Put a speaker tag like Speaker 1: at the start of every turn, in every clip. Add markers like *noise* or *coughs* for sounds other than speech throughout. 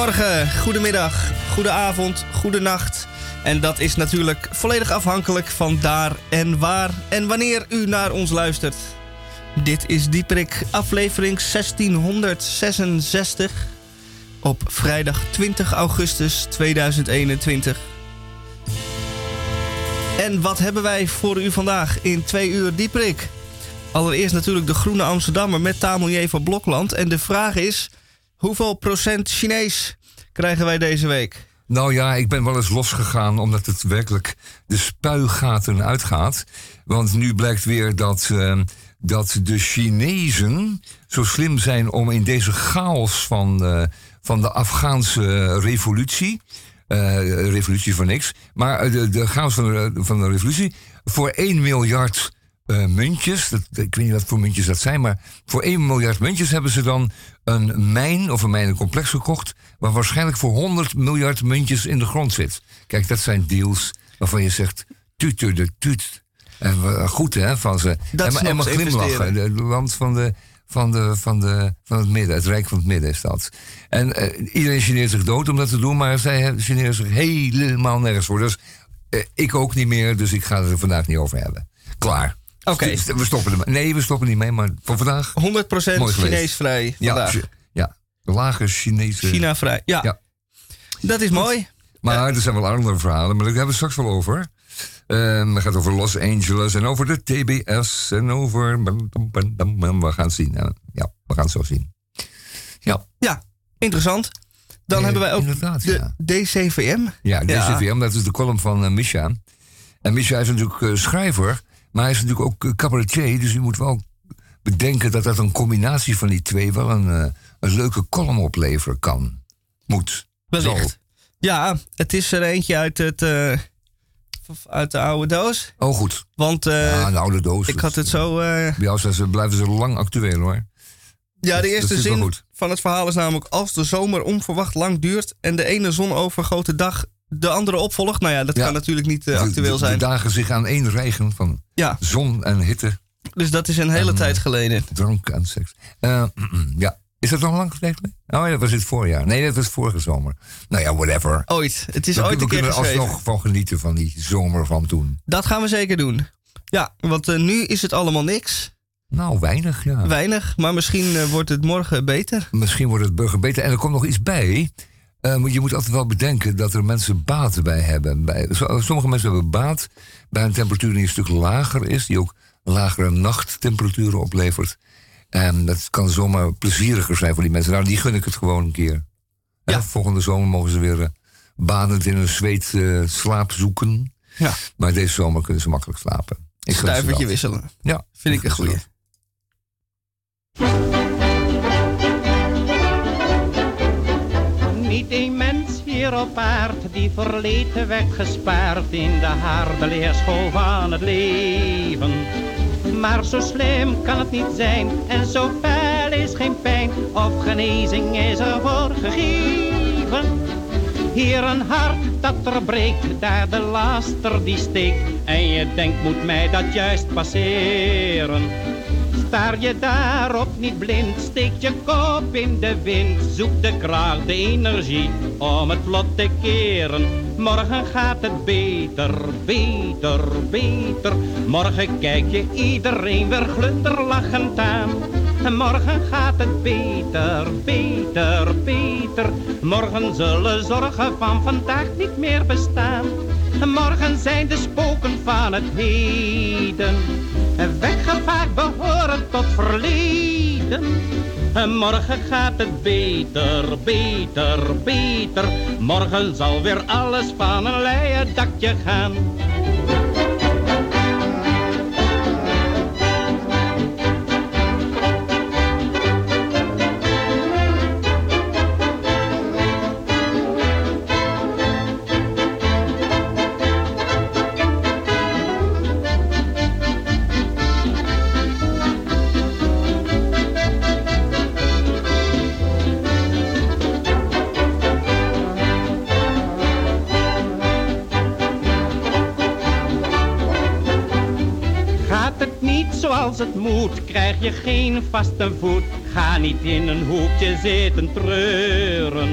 Speaker 1: Goedemorgen, goedemiddag, goedenavond, goedenacht. En dat is natuurlijk volledig afhankelijk van daar en waar en wanneer u naar ons luistert. Dit is Dieprik, aflevering 1666 op vrijdag 20 augustus 2021. En wat hebben wij voor u vandaag in twee uur Dieprik? Allereerst natuurlijk de Groene Amsterdammer met Tamelier van Blokland. En de vraag is, hoeveel procent Chinees krijgen wij deze week?
Speaker 2: Nou ja, ik ben wel eens losgegaan omdat het werkelijk de spuigaten uitgaat. Want nu blijkt weer dat, uh, dat de Chinezen zo slim zijn om in deze chaos van, uh, van de Afghaanse revolutie. Uh, revolutie voor niks. Maar de, de chaos van van de revolutie. Voor 1 miljard uh, muntjes. Dat, ik weet niet wat voor muntjes dat zijn, maar voor 1 miljard muntjes hebben ze dan een mijn of een mijnencomplex gekocht. Waar waarschijnlijk voor 100 miljard muntjes in de grond zit. Kijk, dat zijn deals waarvan je zegt: tuut de tuut. En goed hè, van ze.
Speaker 1: Dat
Speaker 2: en, en maar glimlachen. De land van, de, van, de, van, de, van het midden, het Rijk van het Midden is dat. En uh, iedereen geneert zich dood om dat te doen, maar zij generen zich helemaal nergens voor. Dus uh, ik ook niet meer, dus ik ga het er vandaag niet over hebben. Klaar.
Speaker 1: Oké.
Speaker 2: We stoppen er Nee, we stoppen niet mee, maar voor vandaag.
Speaker 1: 100% Chinees vrij vandaag.
Speaker 2: Ja, ja. lage Chinese.
Speaker 1: China vrij. Ja. ja. Dat is mooi.
Speaker 2: Maar ja. er zijn wel andere verhalen, maar daar hebben we straks wel over. Um, het gaat over Los Angeles en over de TBS en over. We gaan het zien. Ja, we gaan het zo zien. Ja.
Speaker 1: Ja, interessant. Dan eh, hebben wij ook de ja. DCVM.
Speaker 2: Ja, DCVM, dat is de column van uh, Misha. En Misha is natuurlijk uh, schrijver. Maar hij is natuurlijk ook eh, cabaretier, dus je moet wel bedenken dat dat een combinatie van die twee wel een, uh, een leuke column opleveren kan. Moet.
Speaker 1: Wellicht. Ja, het is er eentje uit, het, uh, uit de oude doos.
Speaker 2: Oh, goed.
Speaker 1: Want
Speaker 2: ja, de oude doos.
Speaker 1: ik had het zo... Bij
Speaker 2: jou blijven ze lang actueel hoor.
Speaker 1: Ja, de eerste zin van het verhaal is namelijk... als de zomer onverwacht lang duurt... en de ene zonovergoten dag de andere opvolgt. Nou ja, dat kan natuurlijk niet uh, actueel zijn.
Speaker 2: De dagen zich aan één regen van
Speaker 1: ja.
Speaker 2: zon en hitte.
Speaker 1: Dus dat is een hele en, tijd
Speaker 2: eh,
Speaker 1: geleden.
Speaker 2: Drank en seks. Uh, *clears throat* ja. Is dat nog lang geleden? Oh ja, dat was het voorjaar. Nee, dat was vorige zomer. Nou ja, whatever.
Speaker 1: Ooit. Het is
Speaker 2: we,
Speaker 1: ooit
Speaker 2: we
Speaker 1: een keer
Speaker 2: kunnen alsnog van genieten van die zomer van toen.
Speaker 1: Dat gaan we zeker doen. Ja, want uh, nu is het allemaal niks.
Speaker 2: Nou, weinig, ja.
Speaker 1: Weinig, maar misschien uh, wordt het morgen beter.
Speaker 2: Misschien wordt het burger beter. En er komt nog iets bij. Uh, je moet altijd wel bedenken dat er mensen baat bij hebben. Bij, sommige mensen hebben baat bij een temperatuur die een stuk lager is, die ook lagere nachttemperaturen oplevert. En dat kan zomaar plezieriger zijn voor die mensen. Nou, die gun ik het gewoon een keer. Ja. volgende zomer mogen ze weer uh, badend in een zweet uh, slaap zoeken.
Speaker 1: Ja.
Speaker 2: Maar deze zomer kunnen ze makkelijk slapen.
Speaker 1: Ik Stuivertje wisselen.
Speaker 2: Ja.
Speaker 1: Vind ik een goeie.
Speaker 3: Niet een mens hier op aard die verleden werd gespaard in de harde leerschool van het leven. Maar zo slim kan het niet zijn en zo fel is geen pijn of genezing is er voor gegeven. Hier een hart dat er breekt, daar de laster die steekt. En je denkt, moet mij dat juist passeren? Staar je daarop niet blind, steek je kop in de wind. Zoek de kracht, de energie om het vlot te keren. Morgen gaat het beter, beter, beter. Morgen kijk je iedereen weer glunderlachend aan. Morgen gaat het beter, beter, beter. Morgen zullen zorgen van vandaag niet meer bestaan. Morgen zijn de spoken van het heden. Weggevaagd behoren tot verleden. Morgen gaat het beter, beter, beter. Morgen zal weer alles van een leien dakje gaan. Het moet, krijg je geen vaste voet. Ga niet in een hoekje zitten treuren.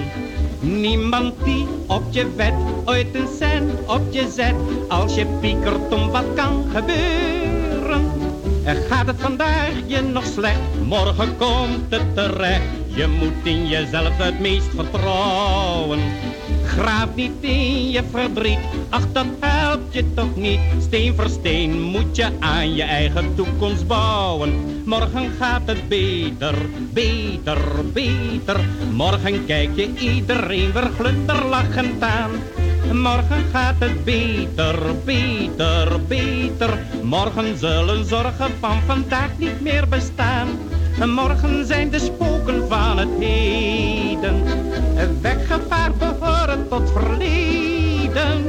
Speaker 3: Niemand die op je wet ooit een cent op je zet. Als je piekert om wat kan gebeuren. En gaat het vandaag je nog slecht, morgen komt het terecht. Je moet in jezelf het meest vertrouwen. Graaf niet in je verdriet, ach dat helpt je toch niet. Steen voor steen moet je aan je eigen toekomst bouwen. Morgen gaat het beter, beter, beter. Morgen kijk je iedereen weer glunderlachend aan. Morgen gaat het beter, beter, beter. Morgen zullen zorgen van vandaag niet meer bestaan. Morgen zijn de spoken van het heden. Weggevaard behoren tot verleden.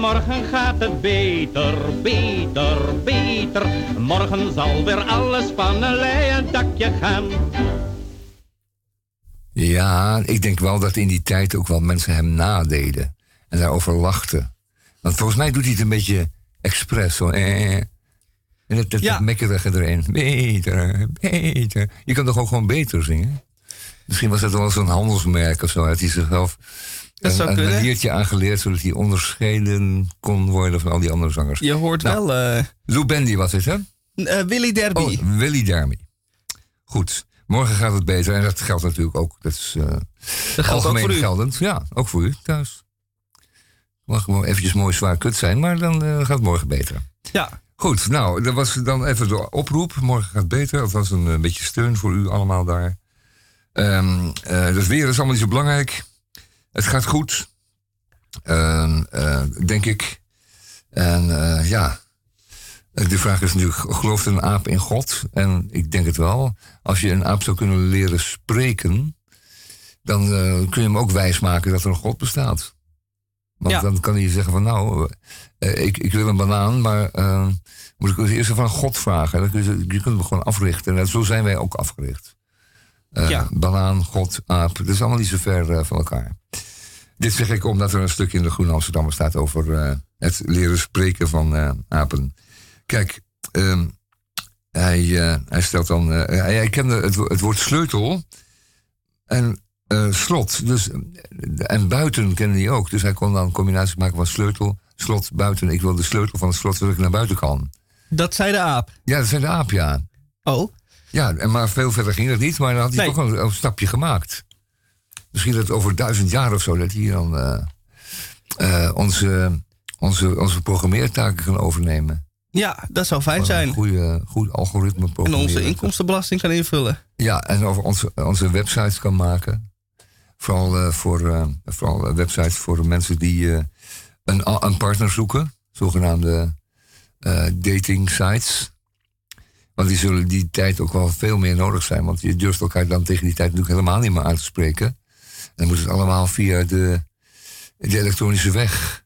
Speaker 3: Morgen gaat het beter, beter, beter. Morgen zal weer alles van een leien dakje gaan.
Speaker 2: Ja, ik denk wel dat in die tijd ook wel mensen hem nadeden. En daarover lachten. Want volgens mij doet hij het een beetje expres. Zo, eh, en dat, dat,
Speaker 1: Ja.
Speaker 2: dat erin. Beter, beter. Je kan toch ook gewoon beter zingen? Misschien was dat wel zo'n handelsmerk of zo. Had hij zichzelf
Speaker 1: Dat
Speaker 2: een, een maniertje aangeleerd... zodat hij onderscheiden kon worden van al die andere zangers.
Speaker 1: Je hoort
Speaker 2: Nou.
Speaker 1: wel eh
Speaker 2: Lou Bendy was het, hè?
Speaker 1: eh, Willy Derby.
Speaker 2: Oh, Willy Dermy. Goed. Morgen gaat het beter. En dat geldt natuurlijk ook. Dat is eh,
Speaker 1: dat
Speaker 2: algemeen geldend. Ja, ook voor u thuis. Mag gewoon eventjes mooi zwaar kut zijn, maar dan gaat het morgen beter.
Speaker 1: Ja,
Speaker 2: Goed, nou, dat was dan even de oproep. Morgen gaat beter. Dat was een, eh, beetje steun voor u allemaal daar. Eh dus weer is allemaal niet zo belangrijk. Het gaat goed. Ehm, eh, denk ik. En ja, de vraag is natuurlijk, gelooft een aap in God? En ik denk het wel. Als je een aap zou kunnen leren spreken, dan kun je hem ook wijsmaken dat er een God bestaat. Want
Speaker 1: Ja.
Speaker 2: dan kan hij zeggen van nou, eh, ik, ik wil een banaan, maar eh, moet ik eerst even aan God vragen. Dan kun je, je kunt hem gewoon africhten. En zo zijn wij ook afgericht. Eh,
Speaker 1: Ja.
Speaker 2: Banaan, God, aap. Dat is allemaal niet zo ver van elkaar. Dit zeg ik omdat er een stuk in de Groene Amsterdammer staat over het leren spreken van apen. Kijk, ehm, hij, hij stelt dan. hij, hij kende het, het woord sleutel en eh, slot. Dus, eh, en buiten kende hij ook. Dus hij kon dan een combinatie maken van sleutel, slot, buiten. Ik wil de sleutel van het slot zodat ik naar buiten kan.
Speaker 1: dat zei de aap.
Speaker 2: Ja, dat zijn de aap, ja.
Speaker 1: Oh,
Speaker 2: Ja, en maar veel verder ging dat niet. Maar dan had hij
Speaker 1: Nee.
Speaker 2: toch een, een stapje gemaakt. Misschien dat over duizend jaar of zo... dat hij dan eh, onze, onze, onze programmeertaken kan overnemen.
Speaker 1: ja, dat zou fijn
Speaker 2: Een
Speaker 1: zijn.
Speaker 2: goede, goed algoritme
Speaker 1: En
Speaker 2: programmeren.
Speaker 1: onze inkomstenbelasting kan invullen.
Speaker 2: Ja, en over onze, onze websites kan maken. Vooral, eh, voor, eh, vooral eh, websites voor mensen die een, een partner zoeken. Zogenaamde dating sites. Want die zullen die tijd ook wel veel meer nodig zijn. Want je durft elkaar dan tegen die tijd natuurlijk helemaal niet meer aan te spreken. En dan moet het allemaal via de, de elektronische weg.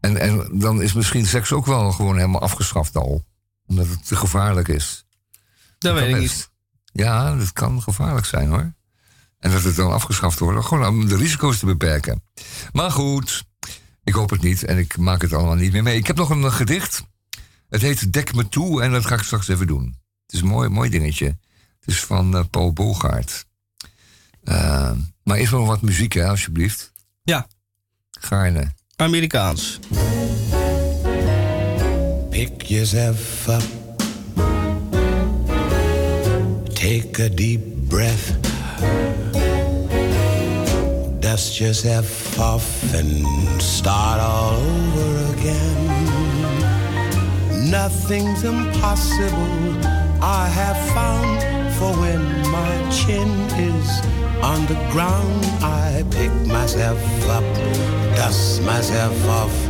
Speaker 2: En, en dan is misschien seks ook wel gewoon helemaal afgeschaft al. Omdat het te gevaarlijk is.
Speaker 1: Dat weet ik
Speaker 2: best.
Speaker 1: niet.
Speaker 2: Ja, dat kan gevaarlijk zijn hoor. En dat het dan afgeschaft wordt, gewoon om de risico's te beperken. Maar goed, ik hoop het niet en ik maak het allemaal niet meer mee. Ik heb nog een gedicht. Het heet Dek me toe en dat ga ik straks even doen. Het is een mooi, mooi dingetje. Het is van eh, Paul Bogaert. Eh, maar eerst nog wat muziek, hè, alsjeblieft.
Speaker 1: Ja,
Speaker 2: Gaarne.
Speaker 1: Amerikaans.
Speaker 4: Pick yourself up. Take a deep breath. Dust yourself off and start all over again. Nothing's impossible, I have found. For when my chin is on the ground, I pick myself up, dust myself off,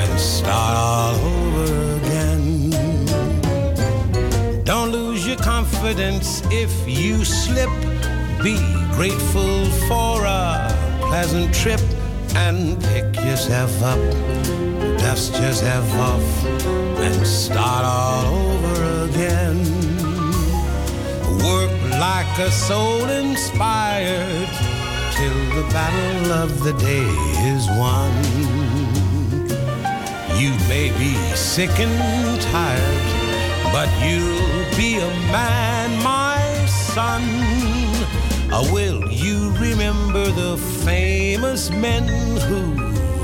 Speaker 4: and start all over again. Don't lose your confidence if you slip. Be grateful for a pleasant trip and pick yourself up, dust yourself off, and start all over again. Work like a soul inspired till the battle of the day is won. You may be sick and tired, but you'll be a man, my son. Uh, will you remember the famous men who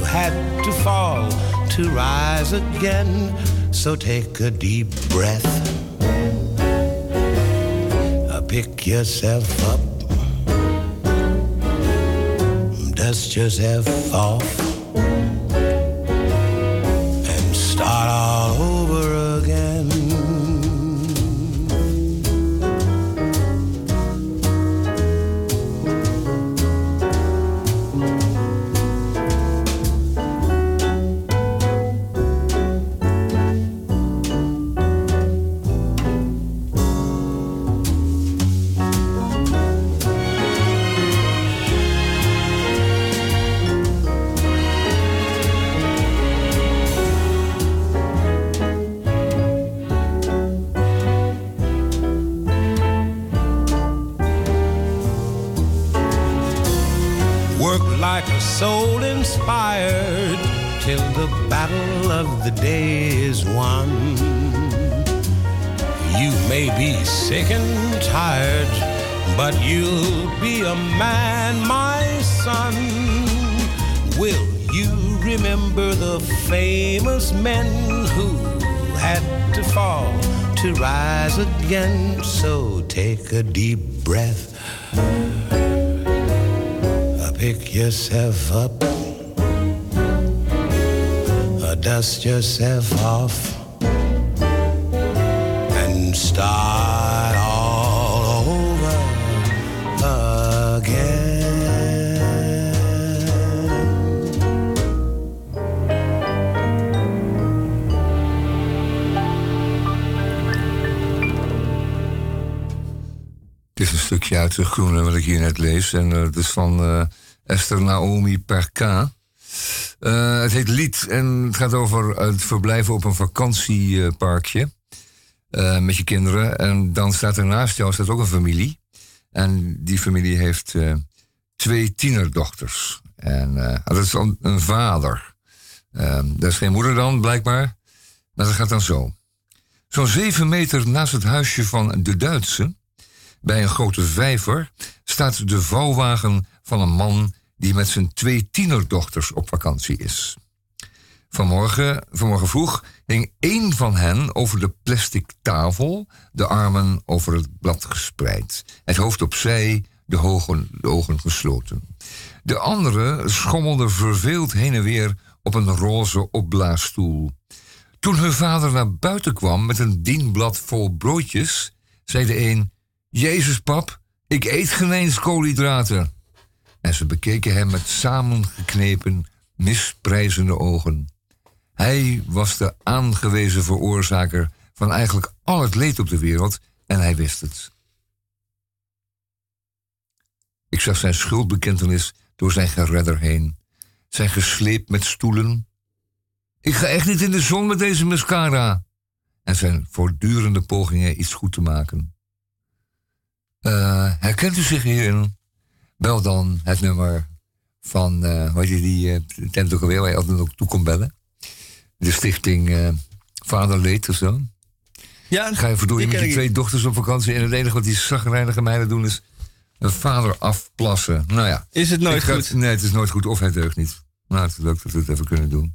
Speaker 4: had to fall to rise again? So take a deep breath, uh, pick yourself up, dust yourself off yourself up, dust yourself off, and start all over again.
Speaker 2: stukje uit de Groene wat ik hier net lees. En uh, het is van uh, Esther Naomi Perka. Uh, het heet Lied en het gaat over het verblijven op een vakantieparkje. met je kinderen. En dan staat er naast jou staat ook een familie. En die familie heeft twee tienerdochters. En dat is een, een vader. dat is geen moeder dan, blijkbaar. Maar dat gaat dan zo. Zo'n zeven meter naast het huisje van de Duitse bij een grote vijver staat de vouwwagen van een man die met zijn twee tienerdochters op vakantie is. Vanmorgen, vanmorgen vroeg hing één van hen over de plastic tafel, de armen over het blad gespreid, het hoofd opzij, de, ogen, de ogen gesloten. De andere schommelde verveeld heen en weer op een roze opblaasstoel. Toen hun vader naar buiten kwam met een dienblad vol broodjes, zei de een: Jezus, pap, ik eet geen eens koolhydraten. En ze bekeken hem met samengeknepen, misprijzende ogen. Hij was de aangewezen veroorzaker van eigenlijk al het leed op de wereld en hij wist het. Ik zag zijn schuldbekentenis door zijn geredder heen, zijn gesleept met stoelen. Ik ga echt niet in de zon met deze mascara. En zijn voortdurende pogingen iets goed te maken. Uh, herkent u zich hierin? Bel dan het nummer van, uh, hoe je die uh, tent ook alweer, waar je altijd ook toe kon bellen. De stichting uh, Vaderleed of zo. Ja, Ga je verdorie met je twee dochters op vakantie en het enige wat die zagrijnige meiden doen is een vader afplassen. Nou ja.
Speaker 1: Is het nooit goed?
Speaker 2: nee, het is nooit goed of het deugt niet. Nou, het is leuk dat we het even kunnen doen.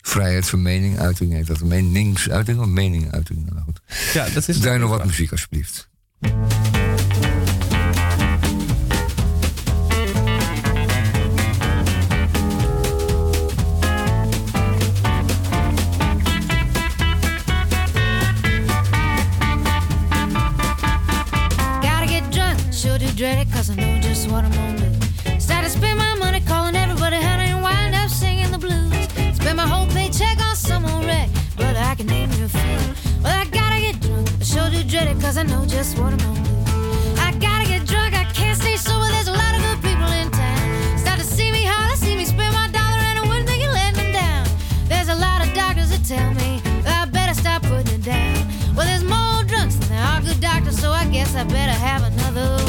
Speaker 2: Vrijheid van mening, uiting heet dat. Meningsuiting of meninguiting? Nou goed. Ja, dat is Daar nog wat muziek alsjeblieft. What I'm gonna do. Started to spend my money calling everybody honey and wind up singing the blues. Spend my whole paycheck on some old wreck, brother, I can name you a few. Well, I gotta get drunk, I sure do dread it cause I know just what I'm gonna do. I gotta get drunk, I can't stay sober, there's a lot of good people in town. Start to see me holler, see me spend my dollar and I wouldn't think you let them down. There's a lot of doctors that tell me that I better stop putting it down. Well, there's more drunks than there are good doctors, so I guess I better have another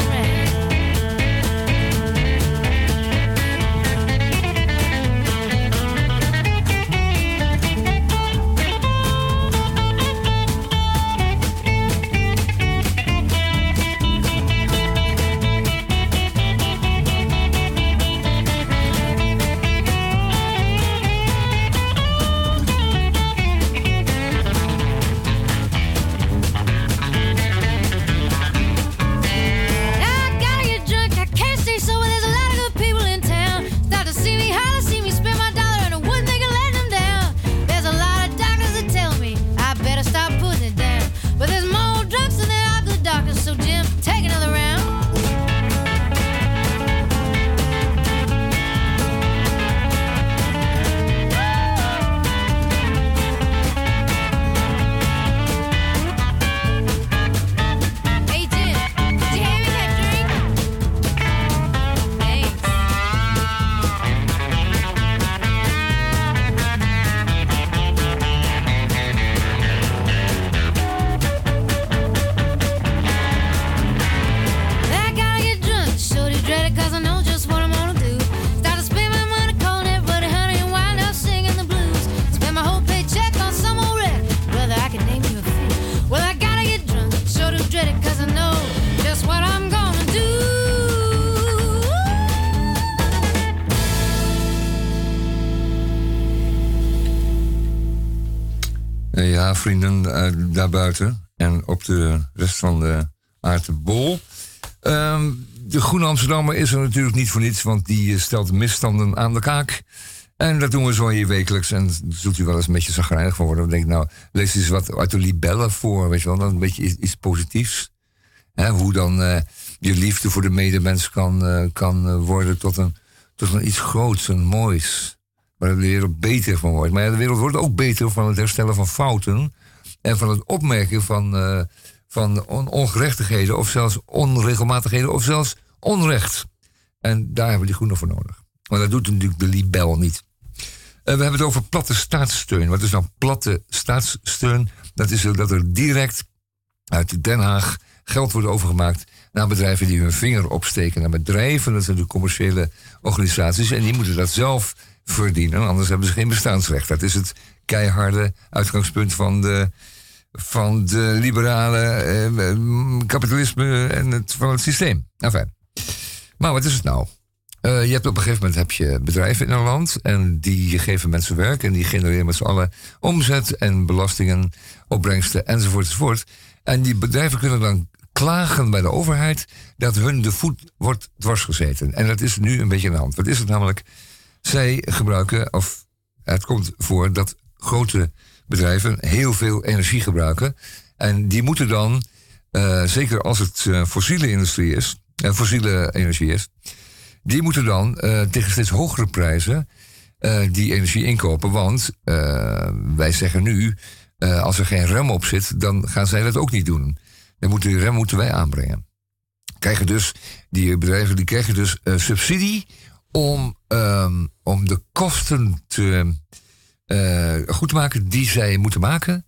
Speaker 2: vrienden uh, daarbuiten en op de rest van de aardbol. Um, de Groene Amsterdammer is er natuurlijk niet voor niets, want die stelt misstanden aan de kaak. En dat doen we zo hier wekelijks. En zult u wel eens een beetje zagrijnig van worden. Dan denk ik, nou, lees eens wat uit de libellen voor, weet je wel. Dan een beetje iets, positiefs. hoe dan uh, je liefde voor de medemens kan, kan worden tot een, tot een iets groots en moois. Waar de wereld beter van wordt. Maar ja, de wereld wordt ook beter van het herstellen van fouten. En van het opmerken van, uh, van on ongerechtigheden. Of zelfs onregelmatigheden. Of zelfs onrecht. En daar hebben we die groene voor nodig. Maar dat doet natuurlijk de libel niet. Uh, we hebben het over platte staatssteun. Wat is nou platte staatssteun? Dat is dat er direct uit Den Haag geld wordt overgemaakt naar bedrijven die hun vinger opsteken. Naar bedrijven, dat zijn de commerciële organisaties. En die moeten dat zelf verdienen, anders hebben ze geen bestaansrecht. Dat is het keiharde uitgangspunt van de, van de liberale eh, kapitalisme en het, van het systeem. Enfin. Maar wat is het nou? Uh, je hebt op een gegeven moment heb je bedrijven in een land en die geven mensen werk en die genereren met z'n allen omzet en belastingen, opbrengsten enzovoort enzovoort. En die bedrijven kunnen dan klagen bij de overheid dat hun de voet wordt dwarsgezeten. En dat is nu een beetje aan de hand. Wat is het namelijk? Zij gebruiken, of het komt voor dat grote bedrijven heel veel energie gebruiken. En die moeten dan, uh, zeker als het uh, fossiele industrie is, uh, fossiele energie is, die moeten dan tegen steeds hogere prijzen die energie inkopen. Want wij zeggen nu, als er geen rem op zit, dan gaan zij dat ook niet doen. Dan die rem moeten wij aanbrengen. Krijgen dus, die bedrijven die krijgen dus subsidie om, um, om de kosten te, uh, goed te maken die zij moeten maken.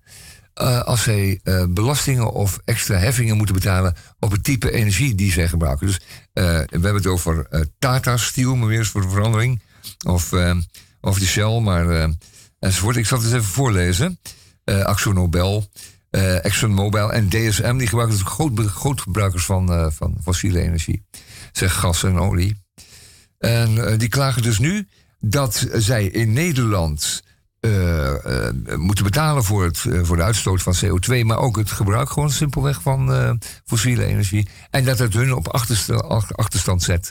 Speaker 2: Uh, als zij uh, belastingen of extra heffingen moeten betalen op het type energie die zij gebruiken. Dus we hebben het over Tata Steel, maar weer eens voor de verandering. Of, of de Shell, maar enzovoort. Ik zal het even voorlezen. Axo Nobel, ExxonMobil en DSM, die gebruiken dus groot, groot gebruikers van, van fossiele energie. Zeg gas en olie. En uh, die klagen dus nu dat zij in Nederland uh, uh, moeten betalen voor, het, voor de uitstoot van CO2, maar ook het gebruik gewoon simpelweg van fossiele energie. En dat het hun op achterstand zet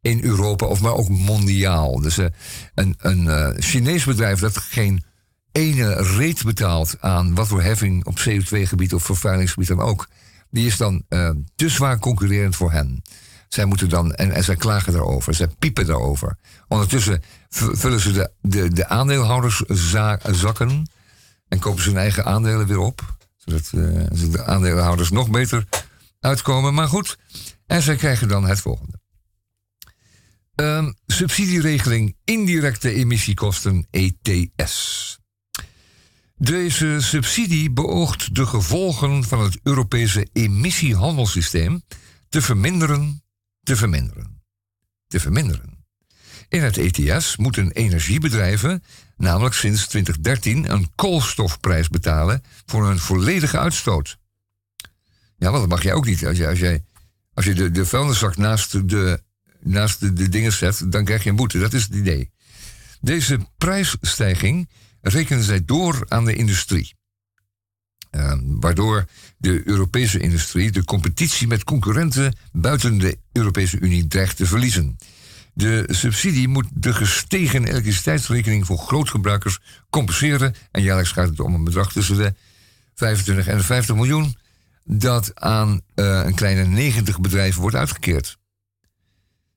Speaker 2: in Europa, of maar ook mondiaal. Dus een, een Chinees bedrijf dat geen ene reet betaalt aan wat voor heffing op CO2-gebied of vervuilingsgebied dan ook, die is dan te zwaar concurrerend voor hen. Zij moeten dan, en, en zij klagen daarover, zij piepen daarover. Ondertussen vullen ze de, de, de aandeelhouderszakken en kopen ze hun eigen aandelen weer op. Zodat uh, de aandeelhouders nog beter uitkomen. Maar goed, en zij krijgen dan het volgende. Um, subsidieregeling indirecte emissiekosten ETS. Deze subsidie beoogt de gevolgen van het Europese emissiehandelssysteem te verminderen te verminderen. Te verminderen. In het ETS moeten energiebedrijven namelijk sinds 2013 een koolstofprijs betalen voor hun volledige uitstoot. Ja, want dat mag jij ook niet. Als, je, als, jij, als je de, de vuilniszak naast, de, naast de, de dingen zet, dan krijg je een boete. Dat is het idee. Deze prijsstijging rekenen zij door aan de industrie. Uh, waardoor de Europese industrie de competitie met concurrenten buiten de Europese Unie dreigt te verliezen. De subsidie moet de gestegen elektriciteitsrekening voor grootgebruikers compenseren. En jaarlijks gaat het om een bedrag tussen de 25 en de 50 miljoen. Dat aan uh, een kleine 90 bedrijven wordt uitgekeerd.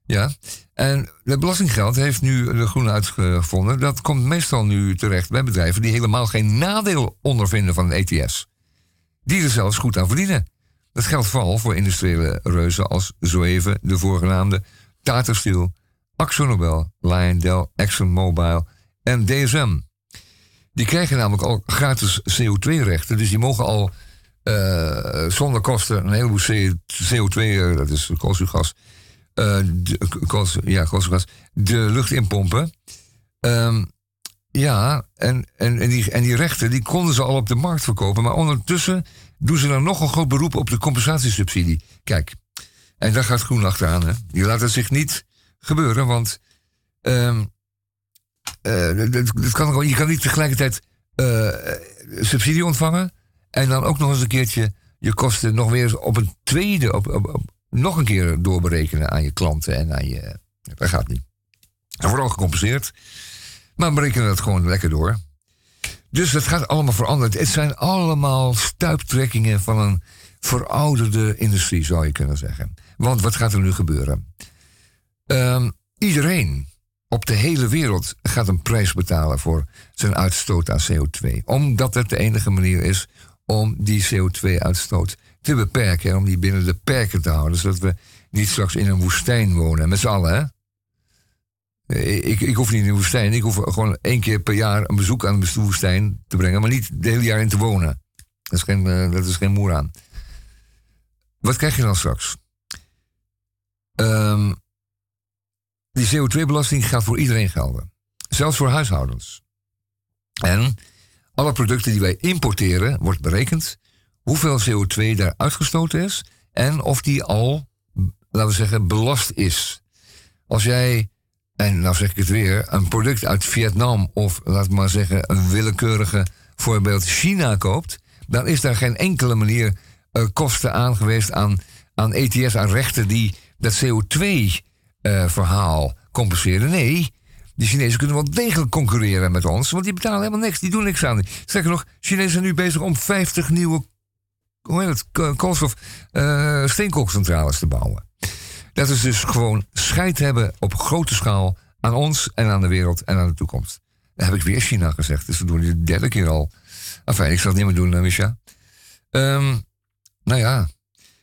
Speaker 2: Ja, en het belastinggeld heeft nu de Groene uitgevonden. Dat komt meestal nu terecht bij bedrijven die helemaal geen nadeel ondervinden van een ETS. Die er zelfs goed aan verdienen. Dat geldt vooral voor industriële reuzen als zo even de voorgenaamde Tata Steel, AxoNobel, Lyondell, ExxonMobil en DSM. Die krijgen namelijk al gratis CO2-rechten, dus die mogen al uh, zonder kosten een heleboel CO2, uh, dat is koolzuurgas, uh, de, ja, koolzuurgas, de lucht inpompen. Um, ja, en, en, en, die, en die rechten die konden ze al op de markt verkopen. Maar ondertussen doen ze dan nog een groot beroep op de compensatiesubsidie. Kijk, en daar gaat Groen achteraan. Hè. Die laat het zich niet gebeuren, want um, uh, dat, dat kan, je kan niet tegelijkertijd eh, subsidie ontvangen. En dan ook nog eens een keertje je kosten nog weer op een tweede, op, nog een keer doorberekenen aan je klanten en aan je. Dat gaat niet. Er wordt al gecompenseerd. Maar we berekenen dat gewoon lekker door. Dus het gaat allemaal veranderen. Het zijn allemaal stuiptrekkingen van een verouderde industrie, zou je kunnen zeggen. Want wat gaat er nu gebeuren? Ehm, iedereen op de hele wereld gaat een prijs betalen voor zijn uitstoot aan CO2. Omdat het de enige manier is om die CO2-uitstoot te beperken. En om die binnen de perken te houden. Zodat we niet straks in een woestijn wonen. Met z'n allen, hè? Ik, ik hoef niet in de woestijn. Ik hoef gewoon één keer per jaar een bezoek aan de woestijn te brengen. Maar niet het hele jaar in te wonen. Dat is geen, uh, dat is geen moer aan. Wat krijg je dan straks? Um, die CO2-belasting gaat voor iedereen gelden. Zelfs voor huishoudens. En alle producten die wij importeren, wordt berekend hoeveel CO2 daar uitgestoten is en of die al, laten we zeggen, belast is. Als jij, en nou zeg ik het weer, een product uit Vietnam of laat maar zeggen een willekeurige voorbeeld China koopt, dan is daar geen enkele manier uh, kosten aangeweest aan, aan ETS, aan rechten die dat CO2-verhaal uh, compenseren. Nee, die Chinezen kunnen wel degelijk concurreren met ons, want die betalen helemaal niks, die doen niks aan. Sterker nog, Chinezen zijn nu bezig om 50 nieuwe hoe heet het, koolstof uh, steenkoolcentrales te bouwen. Dat is dus gewoon scheid hebben op grote schaal aan ons en aan de wereld en aan de toekomst. Dat heb ik weer China gezegd, dus we doen het de derde keer al. Enfin, ik zal het niet meer doen, uh, Misha. Um, nou ja,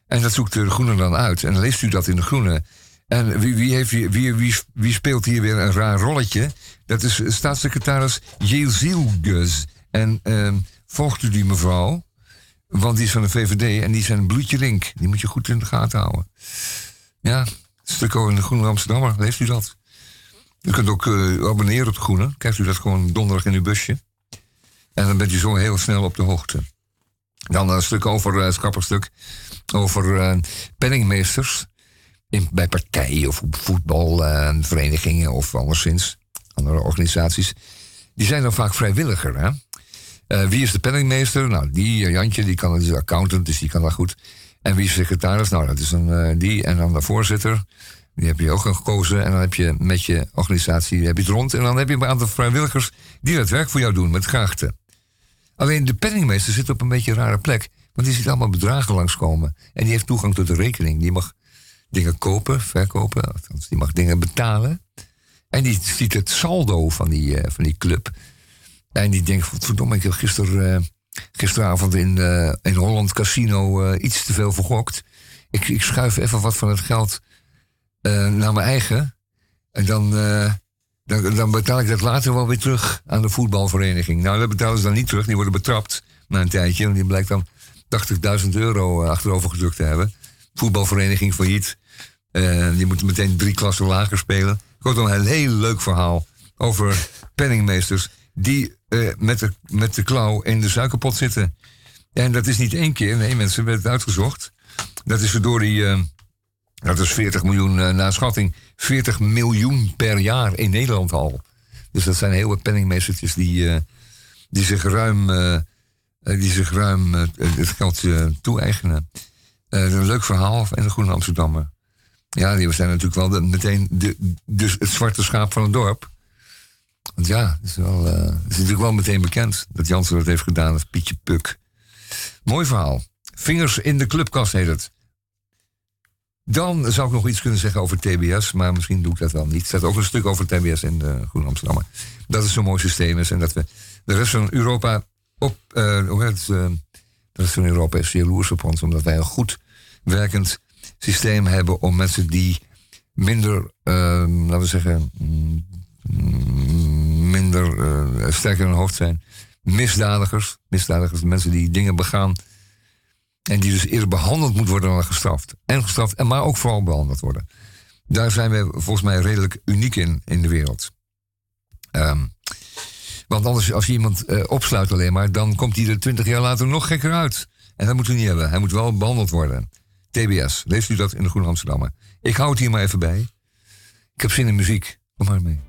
Speaker 2: en dat zoekt de Groene dan uit. En dan leest u dat in de Groene. En wie, wie, heeft, wie, wie, wie speelt hier weer een raar rolletje? Dat is staatssecretaris Jezilgus. En um, volgt u die mevrouw? Want die is van de VVD en die zijn een bloedje link. Die moet je goed in de gaten houden. Ja, stuk in de Groene Amsterdammer, leest u dat? U kunt ook uh, abonneren op de Groene. Krijgt u dat gewoon donderdag in uw busje. En dan bent u zo heel snel op de hoogte. Dan een stuk over, uh, een stuk, over penningmeesters. In, bij partijen of voetbalverenigingen of anderszins. Andere organisaties. Die zijn dan vaak vrijwilliger, hè? Wie is de penningmeester? Nou, die, Jantje, die kan, is accountant, dus die kan dat goed. En wie is secretaris? Nou, dat is een, uh, die. En dan de voorzitter. Die heb je ook gekozen. En dan heb je met je organisatie heb je het rond. En dan heb je een aantal vrijwilligers die dat werk voor jou doen met grachten. Alleen de penningmeester zit op een beetje een rare plek. Want die ziet allemaal bedragen langskomen. En die heeft toegang tot de rekening. Die mag dingen kopen, verkopen. Die mag dingen betalen. En die ziet het saldo van die, van die club. En die denkt, verdomme, ik heb gister, uh, gisteravond in, uh, in Holland Casino uh, iets te veel vergokt. Ik, ik schuif even wat van het geld naar mijn eigen. En dan, dan, dan, betaal ik dat later wel weer terug aan de voetbalvereniging. Nou, dat betalen ze dan niet terug. Die worden betrapt na een tijdje. En die blijkt dan 80.000 euro achterover gedrukt te hebben. Voetbalvereniging failliet. die moeten meteen drie klassen lager spelen. Kortom, een heel leuk verhaal over penningmeesters die uh, met, de, met de klauw in de suikerpot zitten. En dat is niet één keer, nee, mensen het uitgezocht. Dat is door die. Uh, dat is 40 miljoen uh, na schatting. 40 miljoen per jaar in Nederland al. Dus dat zijn heel wat penningmeestertjes die, die zich ruim, die zich ruim het geld toe-eigenen. een leuk verhaal in de Groene Amsterdammer. Ja, die zijn natuurlijk wel de, meteen de, dus het zwarte schaap van het dorp. Want ja, het is, wel, het is natuurlijk wel meteen bekend dat Jansen dat heeft gedaan als Pietje Puk. Mooi verhaal. Vingers in de clubkast heet het. Dan zou ik nog iets kunnen zeggen over TBS, maar misschien doe ik dat wel niet. Er staat ook een stuk over TBS in de Groen Amsterdam. Dat het zo'n mooi systeem is en dat we de rest van Europa op. Uh, hoe het? Van Europa is jaloers op ons, omdat wij een goed werkend systeem hebben om mensen die minder, laten we zeggen, mm, minder uh, sterk in hun hoofd zijn. Misdadigers, misdadigers, mensen die dingen begaan. En die dus eerder behandeld moeten worden dan gestraft. En gestraft, en maar ook vooral behandeld worden. Daar zijn we volgens mij redelijk uniek in, in de wereld. Um, want anders, als je iemand uh, opsluit alleen maar, dan komt hij er twintig jaar later nog gekker uit. En dat moeten we niet hebben. Hij moet wel behandeld worden. TBS, leest u dat in de Groene Amsterdammer. Ik hou het hier maar even bij. Ik heb zin in muziek. Kom maar mee.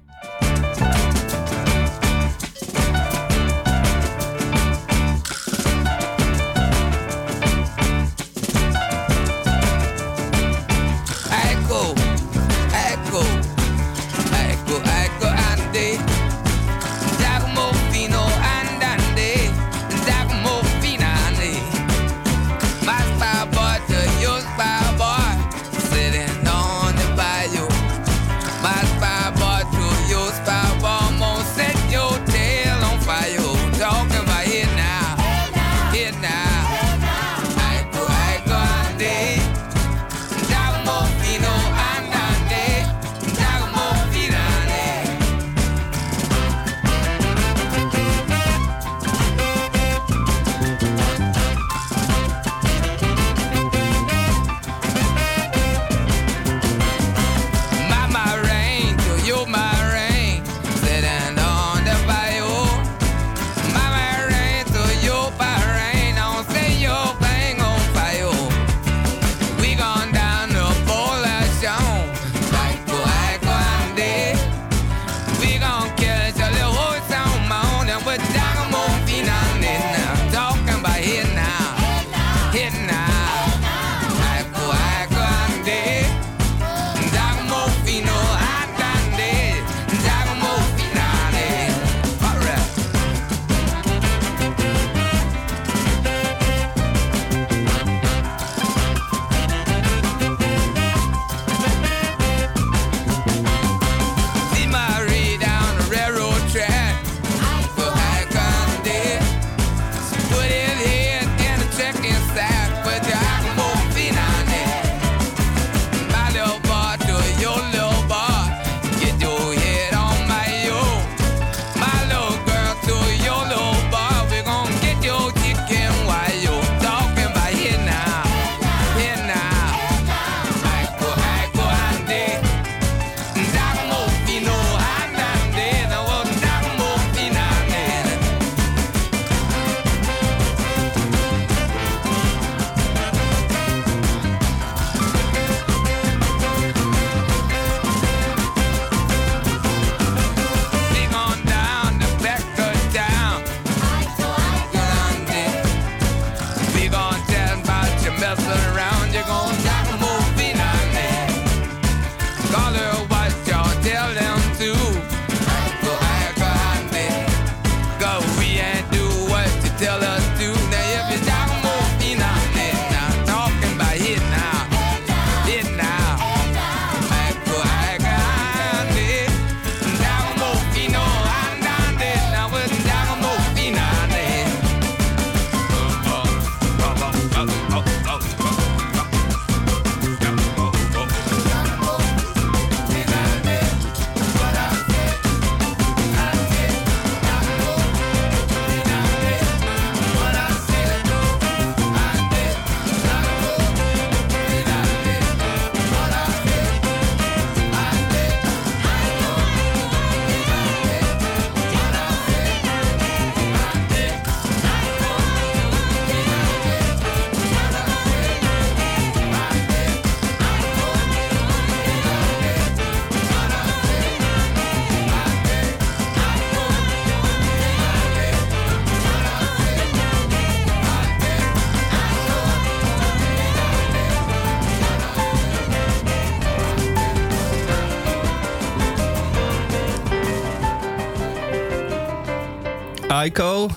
Speaker 1: Aiko.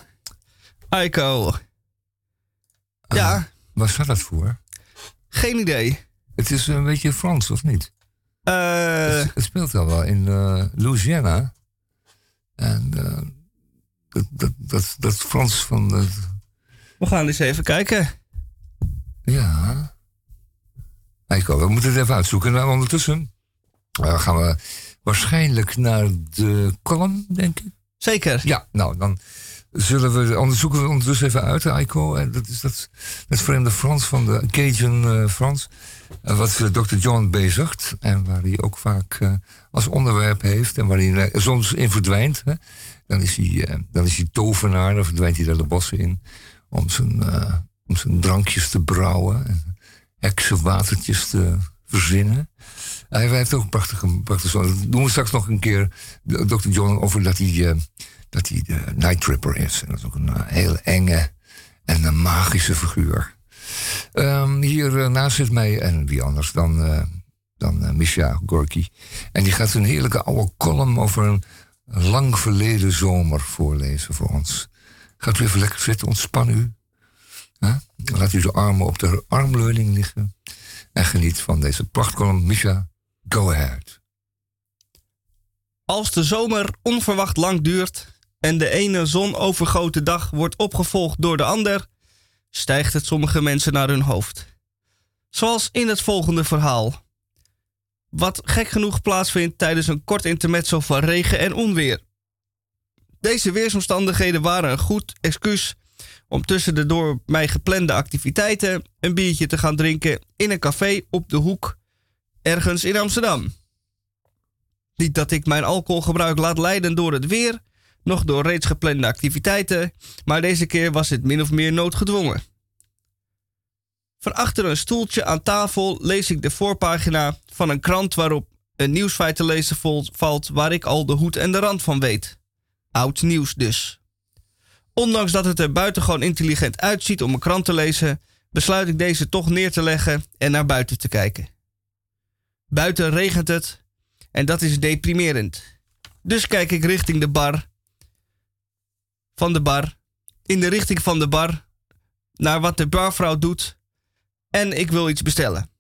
Speaker 1: Aiko. Ja,
Speaker 2: Uh, waar staat dat voor?
Speaker 1: geen idee.
Speaker 2: Het is een beetje Frans, of niet?
Speaker 1: Eh,
Speaker 2: het, het speelt al wel in eh, Louisiana. En eh, dat, dat, dat, dat Frans van... de
Speaker 1: we gaan eens even kijken.
Speaker 2: ja. Eiko, we moeten het even uitzoeken. En ondertussen eh, gaan we waarschijnlijk naar de column, denk ik.
Speaker 1: Zeker.
Speaker 2: Ja, nou, dan zullen we onderzoeken we ondertussen even uit, Aiko. En dat is dat, het vreemde Frans van de Cajun eh, Frans. eh, wat eh, Dr. John bezigt. En waar hij ook vaak eh, als onderwerp heeft. En waar hij eh, soms in verdwijnt. Hè. Dan, is hij, eh, dan is hij tovenaar. Dan verdwijnt hij daar de bossen in. Om zijn, eh, om zijn drankjes te brouwen. En heksenwatertjes te verzinnen. Hij heeft ook een prachtige, prachtige song. Dat doen straks nog een keer, Dr. John, over dat hij, eh, dat hij de Night Tripper is. En dat is ook een uh, hele enge en een magische figuur. Ehm, hier eh, naast zit mij, en wie anders dan, eh dan eh, Misha Gorky. En die gaat een heerlijke oude column over een lang verleden zomer voorlezen voor ons. Gaat u even lekker zitten, ontspan u. Laat u de armen op de armleuning liggen. En geniet van deze prachtcolumn. Misha, go ahead.
Speaker 1: Als de zomer onverwacht lang duurt en de ene zonovergoten dag wordt opgevolgd door de ander, stijgt het sommige mensen naar hun hoofd. Zoals in het volgende verhaal. Wat gek genoeg plaatsvindt tijdens een kort intermezzo van regen en onweer. Deze weersomstandigheden waren een goed excuus om tussen de door mij geplande activiteiten een biertje te gaan drinken in een café op de hoek ergens in Amsterdam. Niet dat ik mijn alcoholgebruik laat leiden door het weer, nog door reeds geplande activiteiten, maar deze keer was het min of meer noodgedwongen. Van achter een stoeltje aan tafel lees ik de voorpagina van een krant waarop een nieuwsfeit te lezen valt waar ik al de hoed en de rand van weet. Oud nieuws dus. Ondanks dat het er buitengewoon intelligent uitziet om een krant te lezen, besluit ik deze toch neer te leggen en naar buiten te kijken. Buiten regent het en dat is deprimerend. Dus kijk ik richting de bar. Van de bar. In de richting van de bar. Naar wat de barvrouw doet. En ik wil iets bestellen.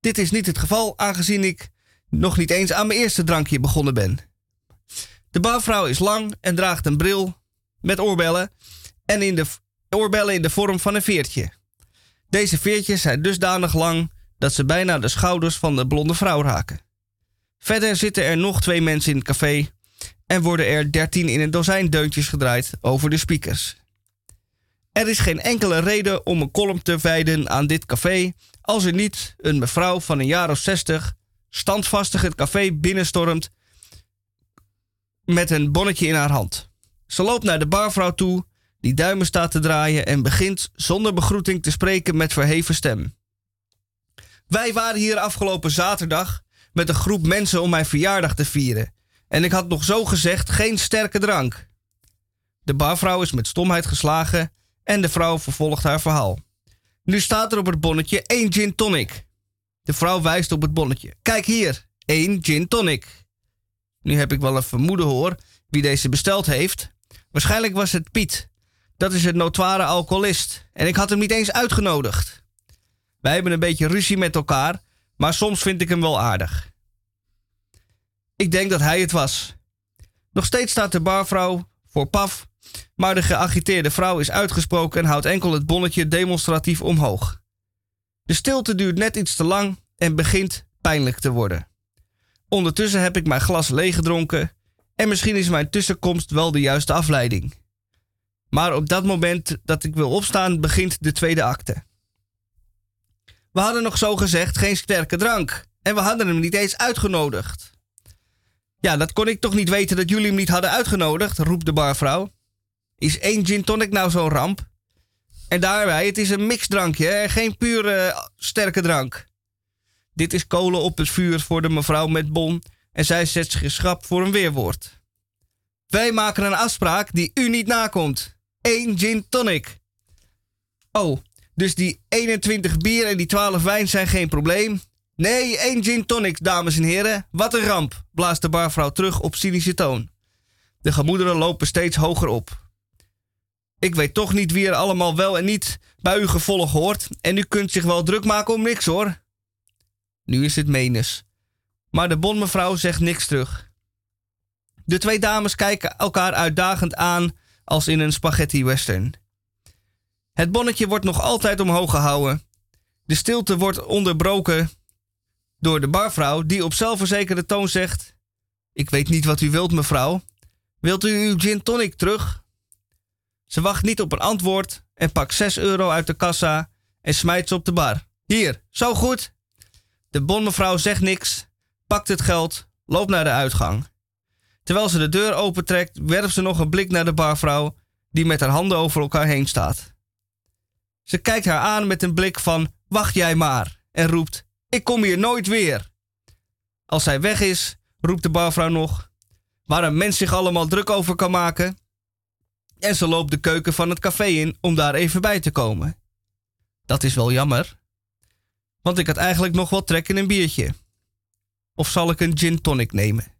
Speaker 1: Dit is niet het geval, aangezien ik nog niet eens aan mijn eerste drankje begonnen ben. De barvrouw is lang en draagt een bril met oorbellen. En in de oorbellen in de vorm van een veertje. Deze veertjes zijn dusdanig lang dat ze bijna de schouders van de blonde vrouw raken. Verder zitten er nog twee mensen in het café en worden er dertien in een dozijn deuntjes gedraaid over de speakers. Er is geen enkele reden om een column te wijden aan dit café als er niet een mevrouw van een jaar of zestig standvastig het café binnenstormt met een bonnetje in haar hand. Ze loopt naar de barvrouw toe, die duimen staat te draaien en begint zonder begroeting te spreken met verheven stem. Wij waren hier afgelopen zaterdag met een groep mensen om mijn verjaardag te vieren. En ik had nog zo gezegd geen sterke drank. De barvrouw is met stomheid geslagen en de vrouw vervolgt haar verhaal. Nu staat er op het bonnetje één gin tonic. De vrouw wijst op het bonnetje. Kijk hier, één gin tonic. Nu heb ik wel een vermoeden hoor wie deze besteld heeft. Waarschijnlijk was het Piet. Dat is het notoire alcoholist. En ik had hem niet eens uitgenodigd. Wij hebben een beetje ruzie met elkaar, maar soms vind ik hem wel aardig. Ik denk dat hij het was. Nog steeds staat de barvrouw voor paf, maar de geagiteerde vrouw is uitgesproken en houdt enkel het bonnetje demonstratief omhoog. De stilte duurt net iets te lang en begint pijnlijk te worden. Ondertussen heb ik mijn glas leeggedronken en misschien is mijn tussenkomst wel de juiste afleiding. Maar op dat moment dat ik wil opstaan, begint de tweede acte. We hadden nog zo gezegd geen sterke drank. En we hadden hem niet eens uitgenodigd. Ja, dat kon ik toch niet weten dat jullie hem niet hadden uitgenodigd, roept de barvrouw. Is één gin tonic nou zo'n ramp? En daarbij, het is een mixdrankje en geen pure sterke drank. Dit is kolen op het vuur voor de mevrouw met bon en zij zet zich schrap voor een weerwoord. Wij maken een afspraak die u niet nakomt. Eén gin tonic. Oh, dus die 21 bier en die 12 wijn zijn geen probleem.
Speaker 5: Nee, één gin tonic, dames en heren. Wat een ramp, blaast de barvrouw terug op cynische toon. De gemoederen lopen steeds hoger op. Ik weet toch niet wie er allemaal wel en niet bij uw gevolg hoort. En u kunt zich wel druk maken om niks hoor. Nu is het Menes. Maar de bonmevrouw zegt niks terug. De twee dames kijken elkaar uitdagend aan als in een spaghetti western. Het bonnetje wordt nog altijd omhoog gehouden. De stilte wordt onderbroken door de barvrouw die op zelfverzekerde toon zegt: Ik weet niet wat u wilt, mevrouw. Wilt u uw gin tonic terug? Ze wacht niet op een antwoord en pakt 6 euro uit de kassa en smijt ze op de bar. Hier, zo goed. De bonmevrouw zegt niks, pakt het geld, loopt naar de uitgang. Terwijl ze de deur opentrekt, werpt ze nog een blik naar de barvrouw die met haar handen over elkaar heen staat. Ze kijkt haar aan met een blik van wacht jij maar en roept ik kom hier nooit weer. Als zij weg is, roept de barvrouw nog waar een mens zich allemaal druk over kan maken. En ze loopt de keuken van het café in om daar even bij te komen. Dat is wel jammer. Want ik had eigenlijk nog wel trek in een biertje. Of zal ik een gin tonic nemen?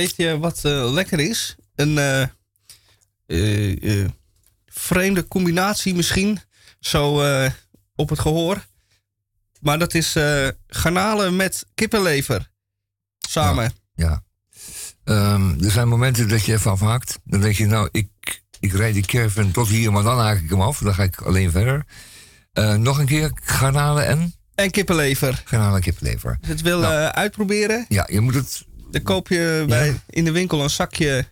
Speaker 1: Weet
Speaker 5: je wat eh, lekker is? Een eh, eh, vreemde combinatie misschien. Zo op het gehoor. Maar dat is garnalen met kippenlever. Samen.
Speaker 2: Ja. Ehm, er zijn momenten dat je even afhaakt. Dan denk je, nou, ik, ik rijd die caravan tot hier, maar dan haak ik hem af. Dan ga ik alleen verder. Nog een keer garnalen en
Speaker 5: En kippenlever.
Speaker 2: garnalen en kiplever.
Speaker 5: Als je het wil
Speaker 2: Nou.
Speaker 5: uitproberen,
Speaker 2: Ja, je moet het...
Speaker 5: dan koop je bij, in de winkel een zakje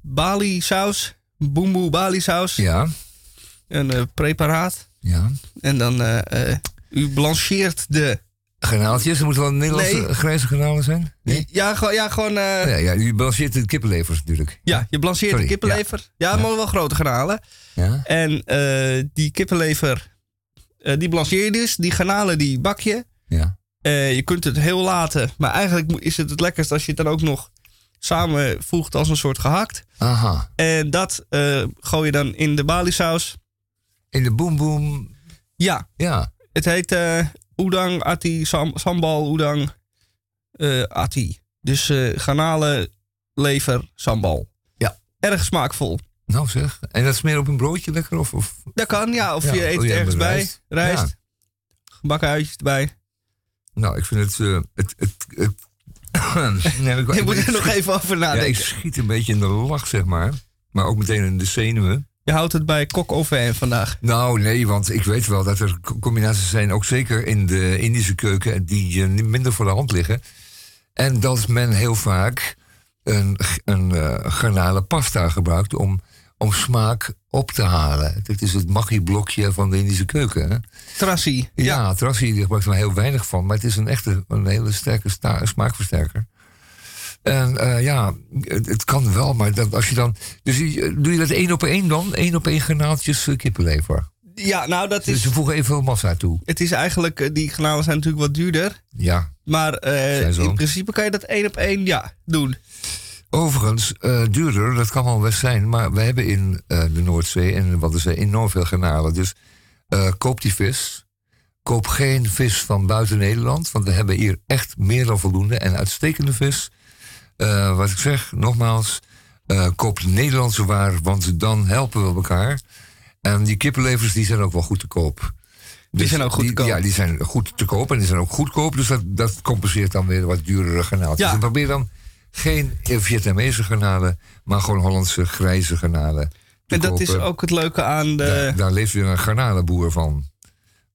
Speaker 5: Bali saus.
Speaker 1: boemboe balisaus,
Speaker 2: Ja,
Speaker 1: een eh, preparaat.
Speaker 2: ja.
Speaker 1: En dan, eh, eh, u blancheert de...
Speaker 2: Granaaltjes, er moeten wel Nederlandse
Speaker 1: Nee.
Speaker 2: grijze granalen zijn? Nee?
Speaker 1: Ja, gewoon, ja, gewoon
Speaker 2: Ja, ja, u balanceert de kippenlevers natuurlijk.
Speaker 1: ja, je blancheert
Speaker 2: Sorry,
Speaker 1: de kippenlever. Ja, het mogen wel grote garnalen.
Speaker 2: Ja?
Speaker 1: En die kippenlever, die blancheer je dus. Die garnalen, die bak je.
Speaker 2: Ja.
Speaker 1: Eh, je kunt het heel laten. Maar eigenlijk is het het lekkerst als je het dan ook nog samenvoegt als een soort gehakt.
Speaker 2: Aha.
Speaker 1: En dat eh, gooi je dan in de balisaus.
Speaker 2: In de boom boom.
Speaker 1: Ja,
Speaker 2: Ja.
Speaker 1: het heet eh udang ati, sam, sambal udang eh, ati. Dus eh garnalen, lever, sambal.
Speaker 2: Ja.
Speaker 1: Erg smaakvol.
Speaker 2: Nou zeg. En dat smeren op een broodje lekker? Of, of?
Speaker 1: Dat kan, ja. Of
Speaker 2: Ja,
Speaker 1: je eet het
Speaker 2: ja,
Speaker 1: ergens bij.
Speaker 2: rijst.
Speaker 1: Rijst. Gebakken uitjes erbij.
Speaker 2: Nou, ik vind het... eh, het, het, het *coughs* nee, ik, *laughs*
Speaker 1: Ik moet er nog even over
Speaker 2: Ja, ik
Speaker 1: nadenken.
Speaker 2: schiet een beetje in de lach, zeg maar. Maar ook meteen in de zenuwen.
Speaker 1: Je houdt het bij kok over vandaag.
Speaker 2: Nou, nee, want ik weet wel dat er co- combinaties zijn, ook zeker in de Indische keuken, die eh, minder voor de hand liggen. En dat men heel vaak een, een eh, garnalen pasta gebruikt om, om smaak op te halen. Het is het maggi-blokje van de Indische keuken. Hè?
Speaker 1: Trassi.
Speaker 2: Ja, Trassi die gebruikt er maar heel weinig van, maar het is een echte, een hele sterke smaakversterker. En eh, ja, het, het kan wel, maar dat, als je dan. Dus je- doe je dat één op één dan? Één op één granaaltjes eh, kippenlever.
Speaker 1: Ja, nou dat
Speaker 2: Dus
Speaker 1: is...
Speaker 2: ze voegen evenveel massa toe.
Speaker 1: Het is eigenlijk... eh, Die garnalen zijn natuurlijk wat duurder.
Speaker 2: Ja.
Speaker 1: Maar eh, in principe kan je dat één op één ja, doen.
Speaker 2: Overigens, eh, duurder, dat kan wel best zijn. Maar we hebben in eh, de Noordzee en wat is enorm veel garnalen. Dus eh, koop die vis. Koop geen vis van buiten Nederland. Want we hebben hier echt meer dan voldoende. En uitstekende vis. Wat ik zeg, nogmaals. koop de Nederlandse waar. Want dan helpen we elkaar. En die kippenlevers die zijn ook wel goed te koop. Dus
Speaker 1: zijn ook goed te koop.
Speaker 2: Ja, die zijn goed te koop. En die zijn ook goedkoop. Dus dat, dat compenseert dan weer wat duurdere garnaaltjes.
Speaker 1: Ja.
Speaker 2: En probeer dan geen Vietnamese garnalen, maar gewoon Hollandse grijze garnalen.
Speaker 1: En dat is ook het leuke aan de...
Speaker 2: Daar, daar leeft weer een garnalenboer van.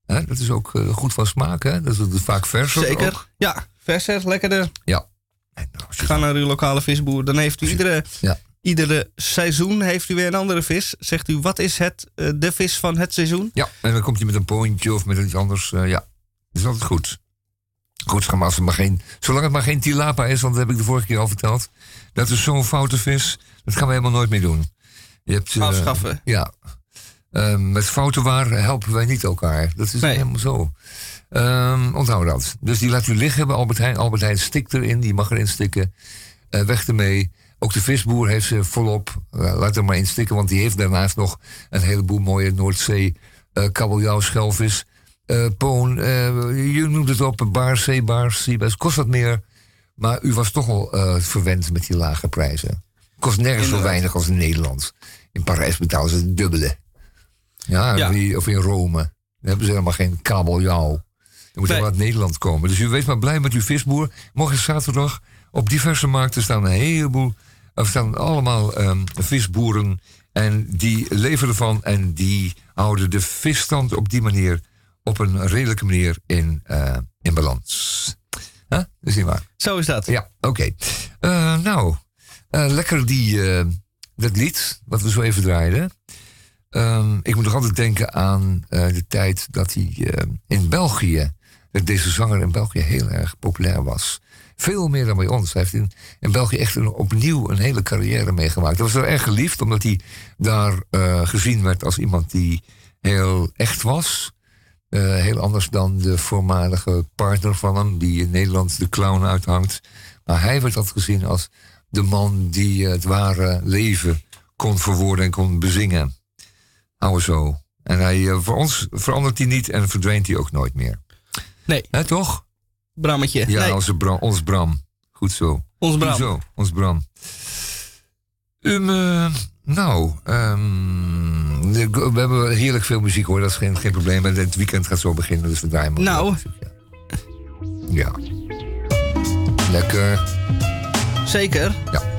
Speaker 2: Dat is ook eh, goed van smaak, hè? Dat is het vaak vers. ook.
Speaker 1: Zeker. Ja, verser, lekkerder.
Speaker 2: Ja. En je
Speaker 1: Ga naar uw lokale visboer. Dan heeft u iedere,
Speaker 2: Ja.
Speaker 1: iedere seizoen heeft u weer een andere vis. Zegt u, wat is het, eh, de vis van het seizoen?
Speaker 2: Ja, en dan komt hij met een poontje of met iets anders. eh, ja, dat is altijd goed. Goed, maar als het maar geen, zolang het maar geen tilapa is, want dat heb ik de vorige keer al verteld. Dat is zo'n foute vis, dat gaan we helemaal nooit meer doen. Je hebt, eh,
Speaker 1: Afschaffen.
Speaker 2: Ja. Ehm, met foute waar helpen wij niet elkaar. Dat is
Speaker 1: Nee.
Speaker 2: helemaal zo. Ehm, onthoud dat. Dus die laat u liggen bij Albert Heijn. Albert Heijn stikt erin, die mag erin stikken. Eh, weg ermee. Ook de visboer heeft ze volop. Eh, laat er maar in stikken, want die heeft daarnaast nog een heleboel mooie Noordzee eh kabeljauw, schelvis, poon. eh, je noemt het op, baars, zeebaars, zeebaars. Kost wat meer, maar u was toch al eh, verwend met die lage prijzen. Kost nergens zo weinig als in Nederland. In Parijs betalen ze het dubbele. Ja,
Speaker 1: Ja.
Speaker 2: Of, in- Rome. Dan hebben ze helemaal geen kabeljauw. Dan moet je
Speaker 1: Nee.
Speaker 2: wel uit Nederland komen. Dus u wees maar blij met uw visboer. Morgen zaterdag op diverse markten staan een heleboel... Er staan allemaal ehm, visboeren. En die leveren ervan. En die houden de visstand op die manier... op een redelijke manier in, eh, in balans. Huh? Is niet waar.
Speaker 1: Zo is dat.
Speaker 2: Ja, oké. Eh, nou, eh, lekker die, dat lied wat we zo even draaiden. Ehm, ik moet nog altijd denken aan de tijd dat hij in België, dat deze zanger in België heel erg populair was. Veel meer dan bij ons. Hij heeft in, in België echt een, opnieuw een hele carrière meegemaakt. Hij was er erg geliefd, omdat hij daar gezien werd als iemand die heel echt was. Eh, heel anders dan de voormalige partner van hem, die in Nederland de clown uithangt. Maar hij werd altijd gezien als de man die het ware leven kon verwoorden en kon bezingen. Hou zo. En hij, eh, voor ons verandert hij niet en verdwijnt hij ook nooit meer.
Speaker 1: Nee,
Speaker 2: Hè, toch?
Speaker 1: Brammetje.
Speaker 2: Ja,
Speaker 1: nee,
Speaker 2: onze Bram, ons Bram. Goed zo.
Speaker 1: ons
Speaker 2: Goed
Speaker 1: Bram.
Speaker 2: zo, ons Bram. Um, eh, nou, ehm, we hebben heerlijk veel muziek hoor, dat is geen, geen probleem. En het weekend gaat zo beginnen, dus we draaien maar.
Speaker 1: Nou.
Speaker 2: ja. Lekker.
Speaker 1: Zeker.
Speaker 2: Ja.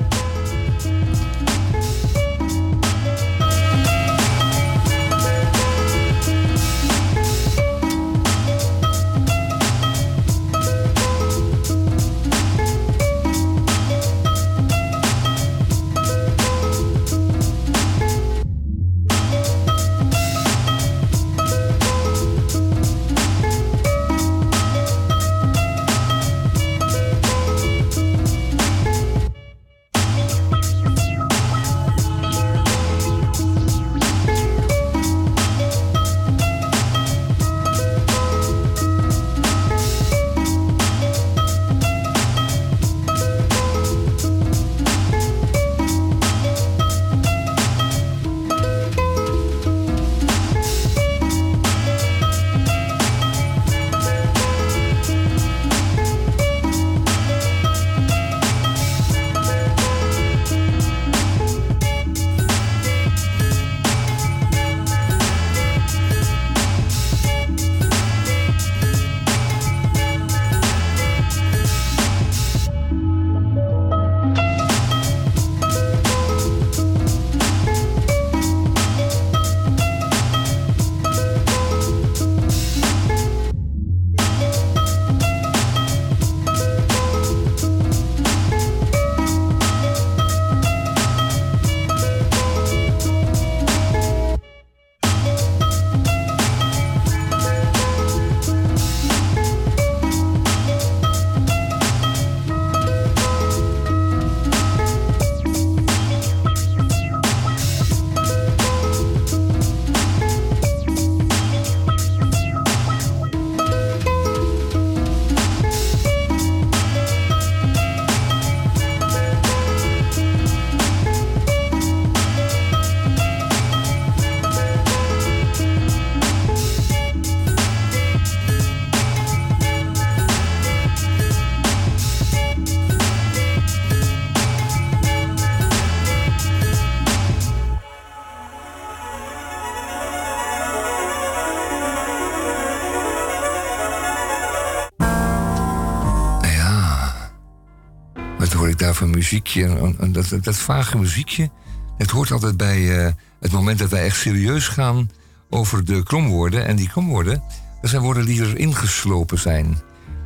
Speaker 2: Muziekje. Een, een- dat, dat, vage muziekje. Het hoort altijd bij eh, het moment dat wij echt serieus gaan over de kromwoorden. En die kromwoorden, dat zijn woorden die erin geslopen zijn.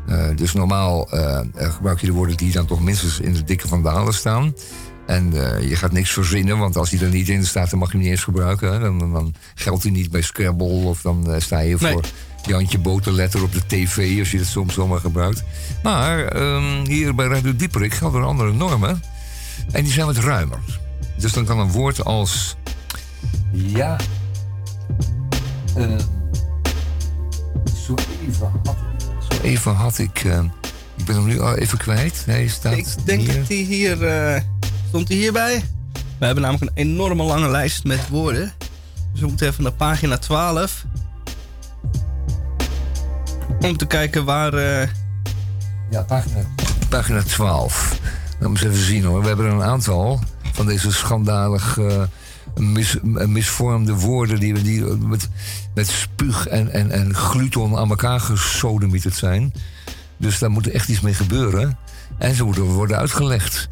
Speaker 2: Eh, dus normaal eh, gebruik je de woorden die dan toch minstens in de dikke vandalen staan. En je gaat niks verzinnen, want als die er niet in staat, dan mag je hem niet eens gebruiken. Hè. Dan, dan, dan geldt hij niet bij Scrabble of dan sta je
Speaker 1: Nee.
Speaker 2: voor Jantje Boterletter op de tv als je het soms zomaar gebruikt. Maar ehm, hier bij Radio Dieperik gelden andere normen. En die zijn wat ruimer. Dus dan kan een woord als. Ja. eh, zo even had ik. Zo even had ik. eh, ik ben hem nu al even kwijt. Hij staat.
Speaker 1: Ik denk
Speaker 2: hier.
Speaker 1: dat die hier... eh, stond hij hierbij? We hebben namelijk een enorme lange lijst met woorden. Dus we moeten even naar pagina 12. Om te kijken waar... eh,
Speaker 2: Ja, pagina, pagina 12. Dan moet eens even zien hoor. We hebben een aantal van deze schandalig eh, mis, misvormde woorden die, die met, met spuug en, en, en gluton aan elkaar gesodemieterd zijn. Dus daar moet echt iets mee gebeuren. En ze moeten worden uitgelegd.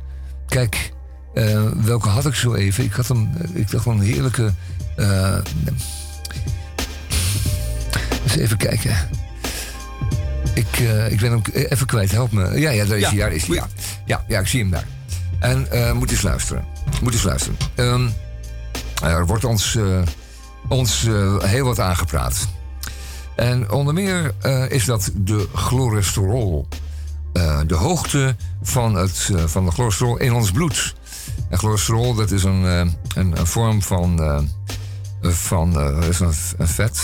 Speaker 2: Kijk, eh, welke had ik zo even? Ik had hem, ik dacht een heerlijke. eh, eens even kijken. Ik, eh, ik ben hem even kwijt, help me. Ja, ja, daar is
Speaker 1: Ja,
Speaker 2: hij. Daar is hij. Ja. Ja, ja, ik zie hem daar. En eh, moet eens luisteren. Moet eens luisteren. Ehm, er wordt ons, eh, ons heel wat aangepraat. En onder meer is dat de cholesterol. De hoogte van, het, van de cholesterol in ons bloed. En cholesterol, dat is een, een, een vorm van, van dat is een, een vet.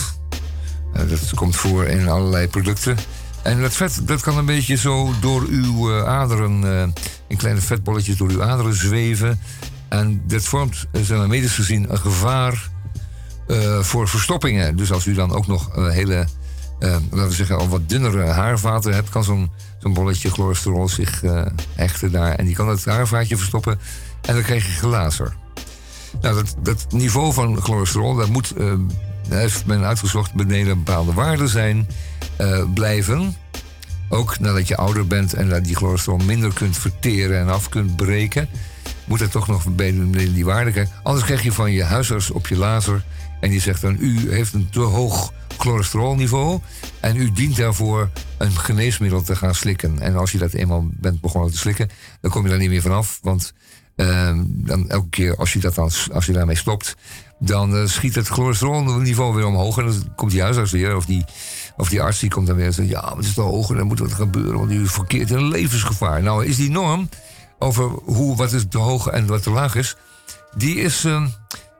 Speaker 2: Dat komt voor in allerlei producten. En dat vet dat kan een beetje zo door uw eh, aderen, eh, in kleine vetbolletjes door uw aderen zweven. En dat vormt, eh, zeg maar, medisch gezien, een gevaar voor verstoppingen. Dus als u dan ook nog een hele, laten we zeggen, al wat dunnere haarvaten hebt, kan zo'n bolletje cholesterol zich eh, hechten daar. En die kan het haarvaatje verstoppen en dan krijg je glazer. Nou, dat, dat niveau van cholesterol, dat moet, heeft men uitgezocht, beneden bepaalde waarde zijn, eh, blijven. Ook nadat je ouder bent en dat die cholesterol minder kunt verteren en af kunt breken, moet het toch nog beneden die waarde krijgen. Anders krijg je van je huisarts op je laser en die zegt dan: U heeft een te hoog cholesterolniveau en u dient daarvoor een geneesmiddel te gaan slikken. En als je dat eenmaal bent begonnen te slikken, dan kom je daar niet meer vanaf. Want Ehm, dan elke keer als je, dat dan, als je daarmee stopt, dan eh, schiet het cholesterolniveau weer omhoog. En dan komt die huisarts weer, of die, of die arts, die komt dan weer en zegt: Ja, het is te hoog en dan moet wat gebeuren, want u verkeert in levensgevaar. Nou, is die norm over hoe, wat is te hoog en wat te laag is, die is ehm,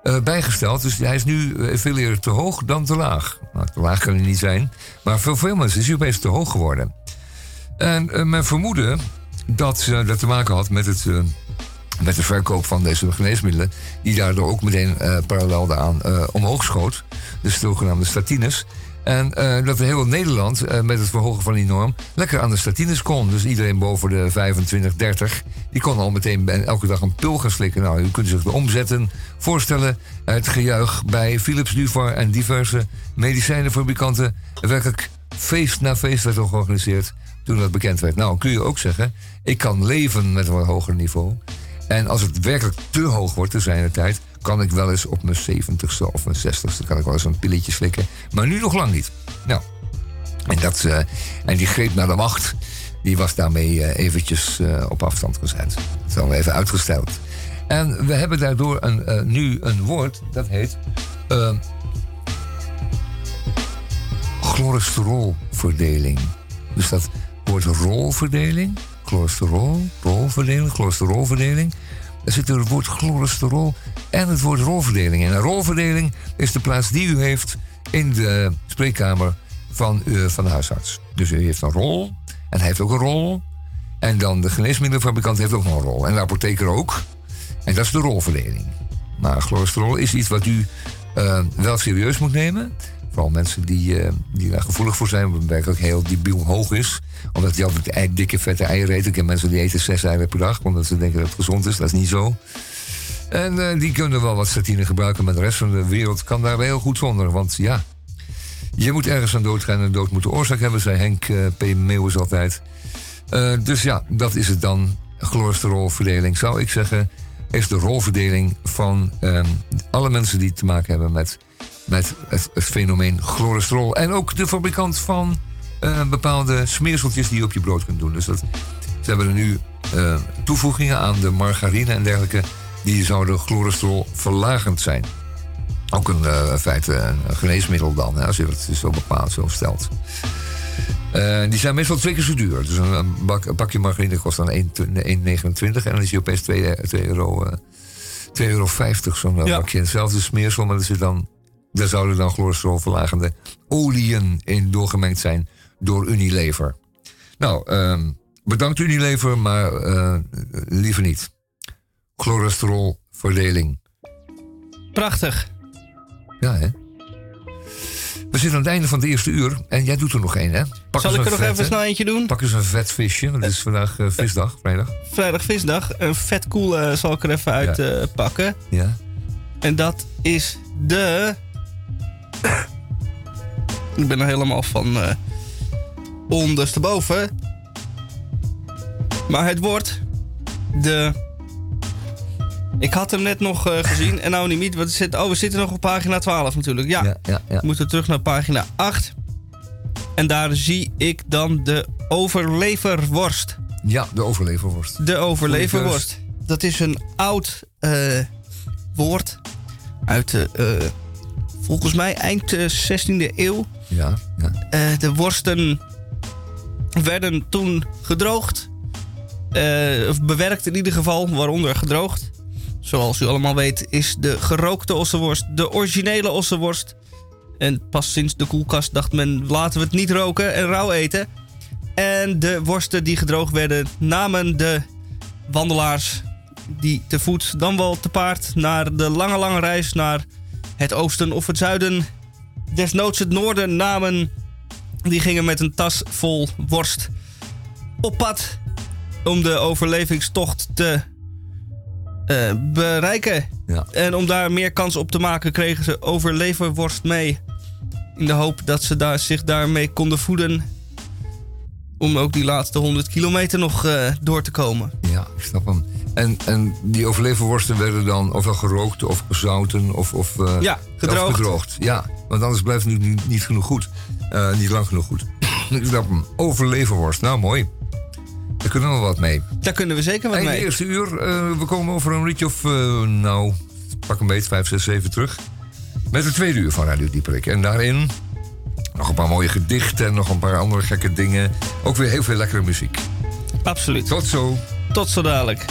Speaker 2: eh, bijgesteld. Dus hij is nu eh, veel eerder te hoog dan te laag. Nou, te laag kan hij niet zijn, maar voor veel mensen is hij opeens te hoog geworden. En eh, men vermoedde dat dat te maken had met het. met de verkoop van deze geneesmiddelen, die daardoor ook meteen parallel daaraan omhoog schoot. De zogenaamde statines. En eh, dat heel Nederland eh, met het verhogen van die norm lekker aan de statines kon. Dus iedereen boven de 25, 30, die kon al meteen elke dag een pil gaan slikken. Nou, u kunt zich de omzetten voorstellen. Het gejuich bij Philips Nuvar en diverse medicijnenfabrikanten. Werkelijk feest na feest werd er georganiseerd toen dat bekend werd. Nou, kun je ook zeggen, ik kan leven met een wat hoger niveau. En als het werkelijk te hoog wordt, te zijn de tijd, kan ik wel eens op mijn 70ste of mijn 60ste kan ik wel eens een pilletje slikken. Maar nu nog lang niet. Nou, en, dat, eh, en die greep naar de macht, die was daarmee eh, eventjes eh, op afstand gezet. Dat is al even uitgesteld. En we hebben daardoor een, nu een woord dat heet cholesterolverdeling. Dus dat woord rolverdeling, cholesterol, rolverdeling, cholesterolverdeling. Daar zit er het woord cholesterol en het woord rolverdeling in. En rolverdeling is de plaats die u heeft in de spreekkamer van, eh, van de huisarts. Dus u heeft een rol en hij heeft ook een rol. En dan de geneesmiddelenfabrikant heeft ook nog een rol. En de apotheker ook. En dat is de rolverdeling. Maar cholesterol is iets wat u eh, wel serieus moet nemen. Vooral mensen die, eh, die daar gevoelig voor zijn, omdat het werkelijk heel debiel hoog is. Omdat die altijd dikke vette eieren eten. Ik ken mensen die eten zes eieren per dag, omdat ze denken dat het gezond is. Dat is niet zo. En eh, die kunnen wel wat statine gebruiken, maar de rest van de wereld kan daar wel heel goed zonder. Want ja, je moet ergens aan doodgaan en dood moet de oorzaak hebben, zei Henk eh, P. Meeuwis altijd. Dus ja, dat is het dan. cholesterolverdeling, zou ik zeggen, is de rolverdeling van ehm, alle mensen die te maken hebben met, met het, het fenomeen cholesterol. En ook de fabrikant van eh, bepaalde smeerseltjes die je op je brood kunt doen. Dus dat, ze hebben er nu eh, toevoegingen aan de margarine en dergelijke. Die zouden cholesterolverlagend zijn. Ook een in feite een geneesmiddel dan, hè, als je het zo bepaalt, zo stelt. Die zijn meestal twee keer zo duur. Dus een, een bak, een pakje margarine kost dan 1 1,29 en dan is die opeens 2, 2 euro, 2,50 euro zo'n
Speaker 1: Ja.
Speaker 2: bakje. Hetzelfde smeersel, maar er, zit dan, daar zouden dan cholesterolverlagende oliën in doorgemengd zijn door Unilever. Nou, ehm, bedankt Unilever, maar eh, liever niet. Cholesterolverdeling.
Speaker 1: Prachtig.
Speaker 2: Ja, hè? We zitten aan het einde van het eerste uur en jij doet er nog één, hè? Pak
Speaker 1: Zal ik er nog
Speaker 2: vet,
Speaker 1: even snel eentje doen?
Speaker 2: Pak eens een vet visje, want het is vandaag eh, visdag, vrijdag.
Speaker 1: Vrijdag visdag. Een vet cool eh, zal ik er even uit
Speaker 2: Ja.
Speaker 1: pakken.
Speaker 2: Ja.
Speaker 1: En dat is de... ik ben er helemaal van eh ondersteboven. Maar het wordt de... Ik had hem net nog eh, gezien en nou niet meer. Het zit, oh, we zitten nog op pagina 12 natuurlijk. Ja,
Speaker 2: Ja, ja, ja.
Speaker 1: we moeten terug naar pagina 8. En daar zie ik dan de overleverworst.
Speaker 2: Ja, de overleverworst.
Speaker 1: De overleverworst. Dat is een oud eh, woord uit de, eh, volgens mij eind eh, 16e eeuw.
Speaker 2: Ja, ja.
Speaker 1: Eh, de worsten werden toen gedroogd. Eh, of bewerkt in ieder geval, waaronder gedroogd. Zoals u allemaal weet is de gerookte ossenworst de originele ossenworst. En pas sinds de koelkast dacht men laten we het niet roken en rauw eten. En de worsten die gedroogd werden namen de wandelaars die te voet dan wel te paard naar de lange lange reis naar het oosten of het zuiden desnoods het noorden namen. Die gingen met een tas vol worst op pad om de overlevingstocht te eh, bereiken.
Speaker 2: Ja.
Speaker 1: En om daar meer kans op te maken kregen ze overleverworst mee. In de hoop dat ze daar, zich daarmee konden voeden. Om ook die laatste 100 kilometer nog eh, door te komen.
Speaker 2: Ja, ik snap hem. En, en die overleverworsten werden dan ofwel gerookt of gezouten of, of, eh,
Speaker 1: Ja, gedroogd.
Speaker 2: of gedroogd. Ja, want anders blijft het nu niet, niet genoeg goed. Eh, niet lang genoeg goed. *clears throat* ik snap hem. Overleverworst, nou mooi. Daar kunnen we wel wat mee.
Speaker 1: Daar kunnen we zeker wat
Speaker 2: Einde
Speaker 1: mee.
Speaker 2: eerste uur. eh, we komen over een liedje of, nou, pak een beetje, 5, 6, 7 terug. Met het tweede uur van Radio Dieperik. En daarin nog een paar mooie gedichten en nog een paar andere gekke dingen. Ook weer heel veel lekkere muziek.
Speaker 1: Absoluut.
Speaker 2: Tot zo.
Speaker 1: Tot zo dadelijk.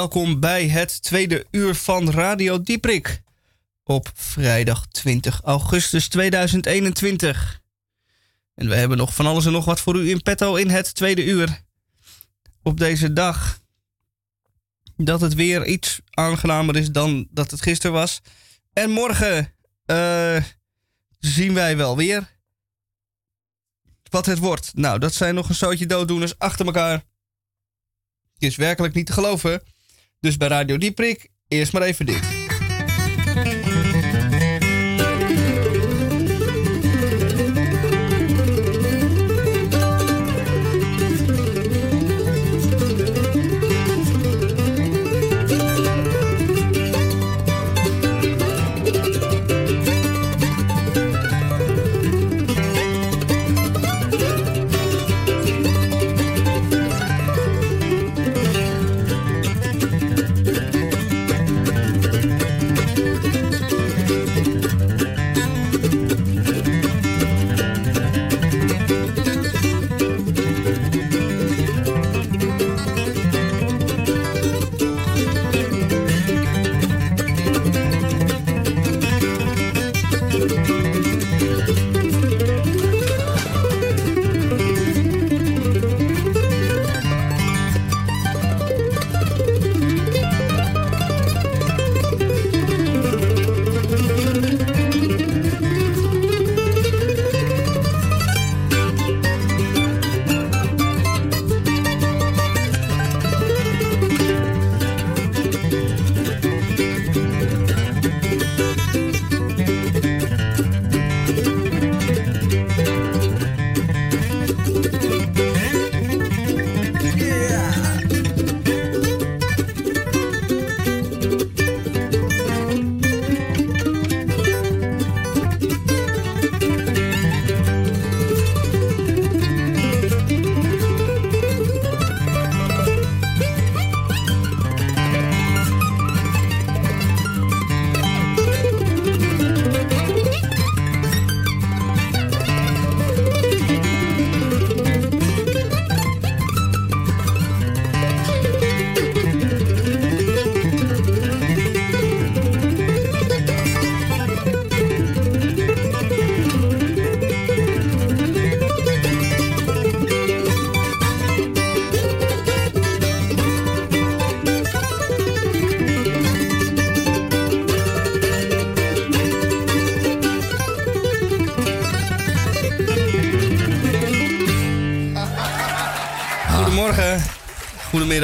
Speaker 1: Welkom bij het tweede uur van Radio Dieprik. Op vrijdag 20 augustus 2021. En we hebben nog van alles en nog wat voor u in petto in het tweede uur. Op deze dag dat het weer iets aangenamer is dan dat het gisteren was. En morgen uh, zien wij wel weer wat het wordt. Nou, dat zijn nog een zootje dooddoeners achter elkaar. Is werkelijk niet te geloven. Dus bij Radio Dieprik, eerst maar even dit.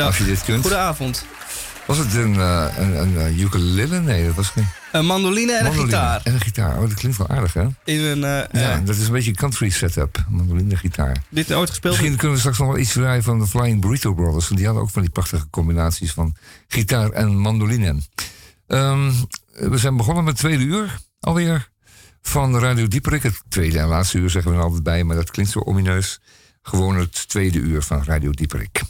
Speaker 2: Als je dit kunt.
Speaker 1: Goedenavond.
Speaker 2: Was het een, uh, een, een, een, ukulele? Nee, dat was geen...
Speaker 1: Een mandoline en een gitaar.
Speaker 2: En een gitaar. Oh, dat klinkt wel aardig, hè?
Speaker 1: In een,
Speaker 2: uh, ja, dat is een beetje een country setup. Mandoline, gitaar.
Speaker 1: Dit ooit gespeeld?
Speaker 2: Misschien kunnen we straks nog wel iets draaien van de Flying Burrito Brothers. Want die hadden ook van die prachtige combinaties van gitaar en mandoline. Um, we zijn begonnen met het tweede uur alweer van Radio Dieperik. Het tweede en laatste uur zeggen we er altijd bij, maar dat klinkt zo omineus. Gewoon het tweede uur van Radio Dieperik.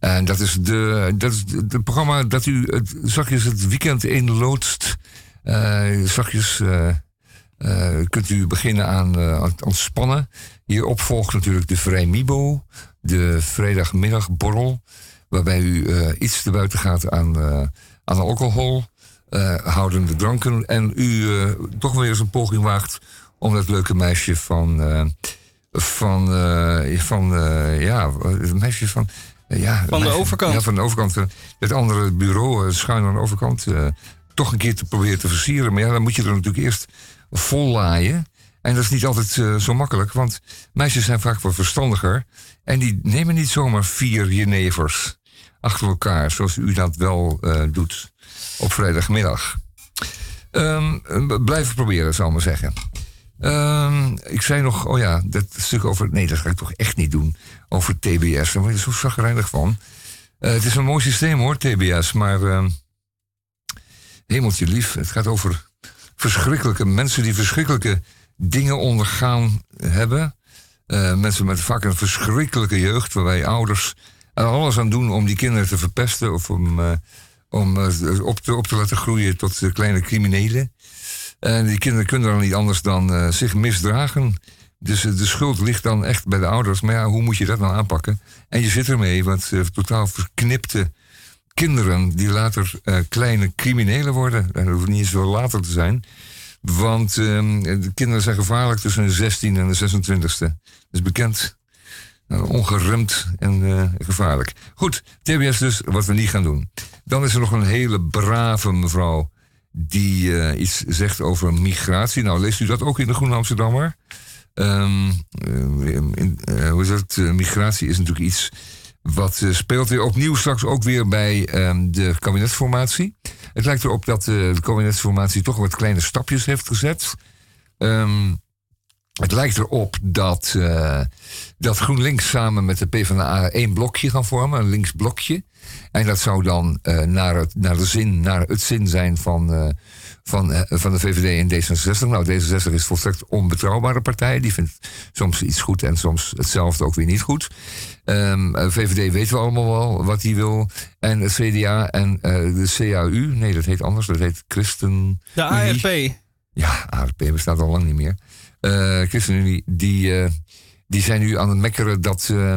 Speaker 2: En dat is, de, dat is het programma dat u het, zachtjes het weekend inloodst. Uh, zachtjes uh, uh, kunt u beginnen aan, ontspannen. Hierop volgt natuurlijk de Vrijmibo, de vrijdagmiddagborrel. Waarbij u iets te buiten gaat aan, aan alcohol, houdende dranken. En u toch weer eens een poging waagt om dat leuke meisje van. van, van ja, het meisje van ja,
Speaker 1: van de overkant.
Speaker 2: Ja, van de overkant. Eh, het andere bureau, eh, schuin aan de overkant, uh, toch een keer te proberen te versieren. Maar ja, dan moet je er natuurlijk eerst vol laaien. En dat is niet altijd uh, zo makkelijk, want meisjes zijn vaak wat verstandiger. En die nemen niet zomaar vier jenevers achter elkaar, zoals u dat wel uh, doet op vrijdagmiddag. Um, blijven proberen, zal ik maar zeggen. Um, ik zei nog, oh ja, dat stuk over. Nee, dat ga ik toch echt niet doen. Over TBS. Daar word je zo zagrijnig van. Uh, het is een mooi systeem hoor, TBS. Maar. Uh, hemeltje lief. Het gaat over verschrikkelijke mensen die verschrikkelijke dingen ondergaan hebben. Uh, mensen met vaak een verschrikkelijke jeugd. Waarbij ouders er alles aan doen om die kinderen te verpesten. Of om, om op, te, op te laten groeien tot kleine criminelen. En die kinderen kunnen dan niet anders dan zich misdragen. Dus uh, de schuld ligt dan echt bij de ouders. Maar ja, hoe moet je dat nou aanpakken? En je zit ermee, want uh, totaal verknipte kinderen die later eh, kleine criminelen worden. Dat hoeft niet eens wel later te zijn. Want ehm, de kinderen zijn gevaarlijk tussen de 16 en de 26e. Dat is bekend. Nou, ongeremd en eh, gevaarlijk. Goed, TBS dus, wat we niet gaan doen. Dan is er nog een hele brave mevrouw die eh, iets zegt over migratie. Nou, leest u dat ook in de Groene Amsterdammer? Ehm, eh, eh, hoe is dat? Eh, migratie is natuurlijk iets wat speelt weer opnieuw straks ook weer bij ehm, de kabinetsformatie. Het lijkt erop dat de kabinetsformatie toch wat kleine stapjes heeft gezet. Ehm, het lijkt erop dat, eh, dat GroenLinks samen met de PvdA één blokje gaan vormen, een links blokje. En dat zou dan eh, naar, het, naar, de zin, naar het zin zijn van, eh, van, van de VVD en D66. Nou, D66 is volstrekt onbetrouwbare partij. Die vindt soms iets goed en soms hetzelfde ook weer niet goed. Ehm, eh, VVD weten we allemaal wel wat hij wil. En het CDA en de CAU, nee, dat heet anders. Dat heet Christen...
Speaker 1: De ARP.
Speaker 2: Ja, ARP bestaat al lang niet meer. Eh ChristenUnie, die, eh, die zijn nu aan het mekkeren dat, eh,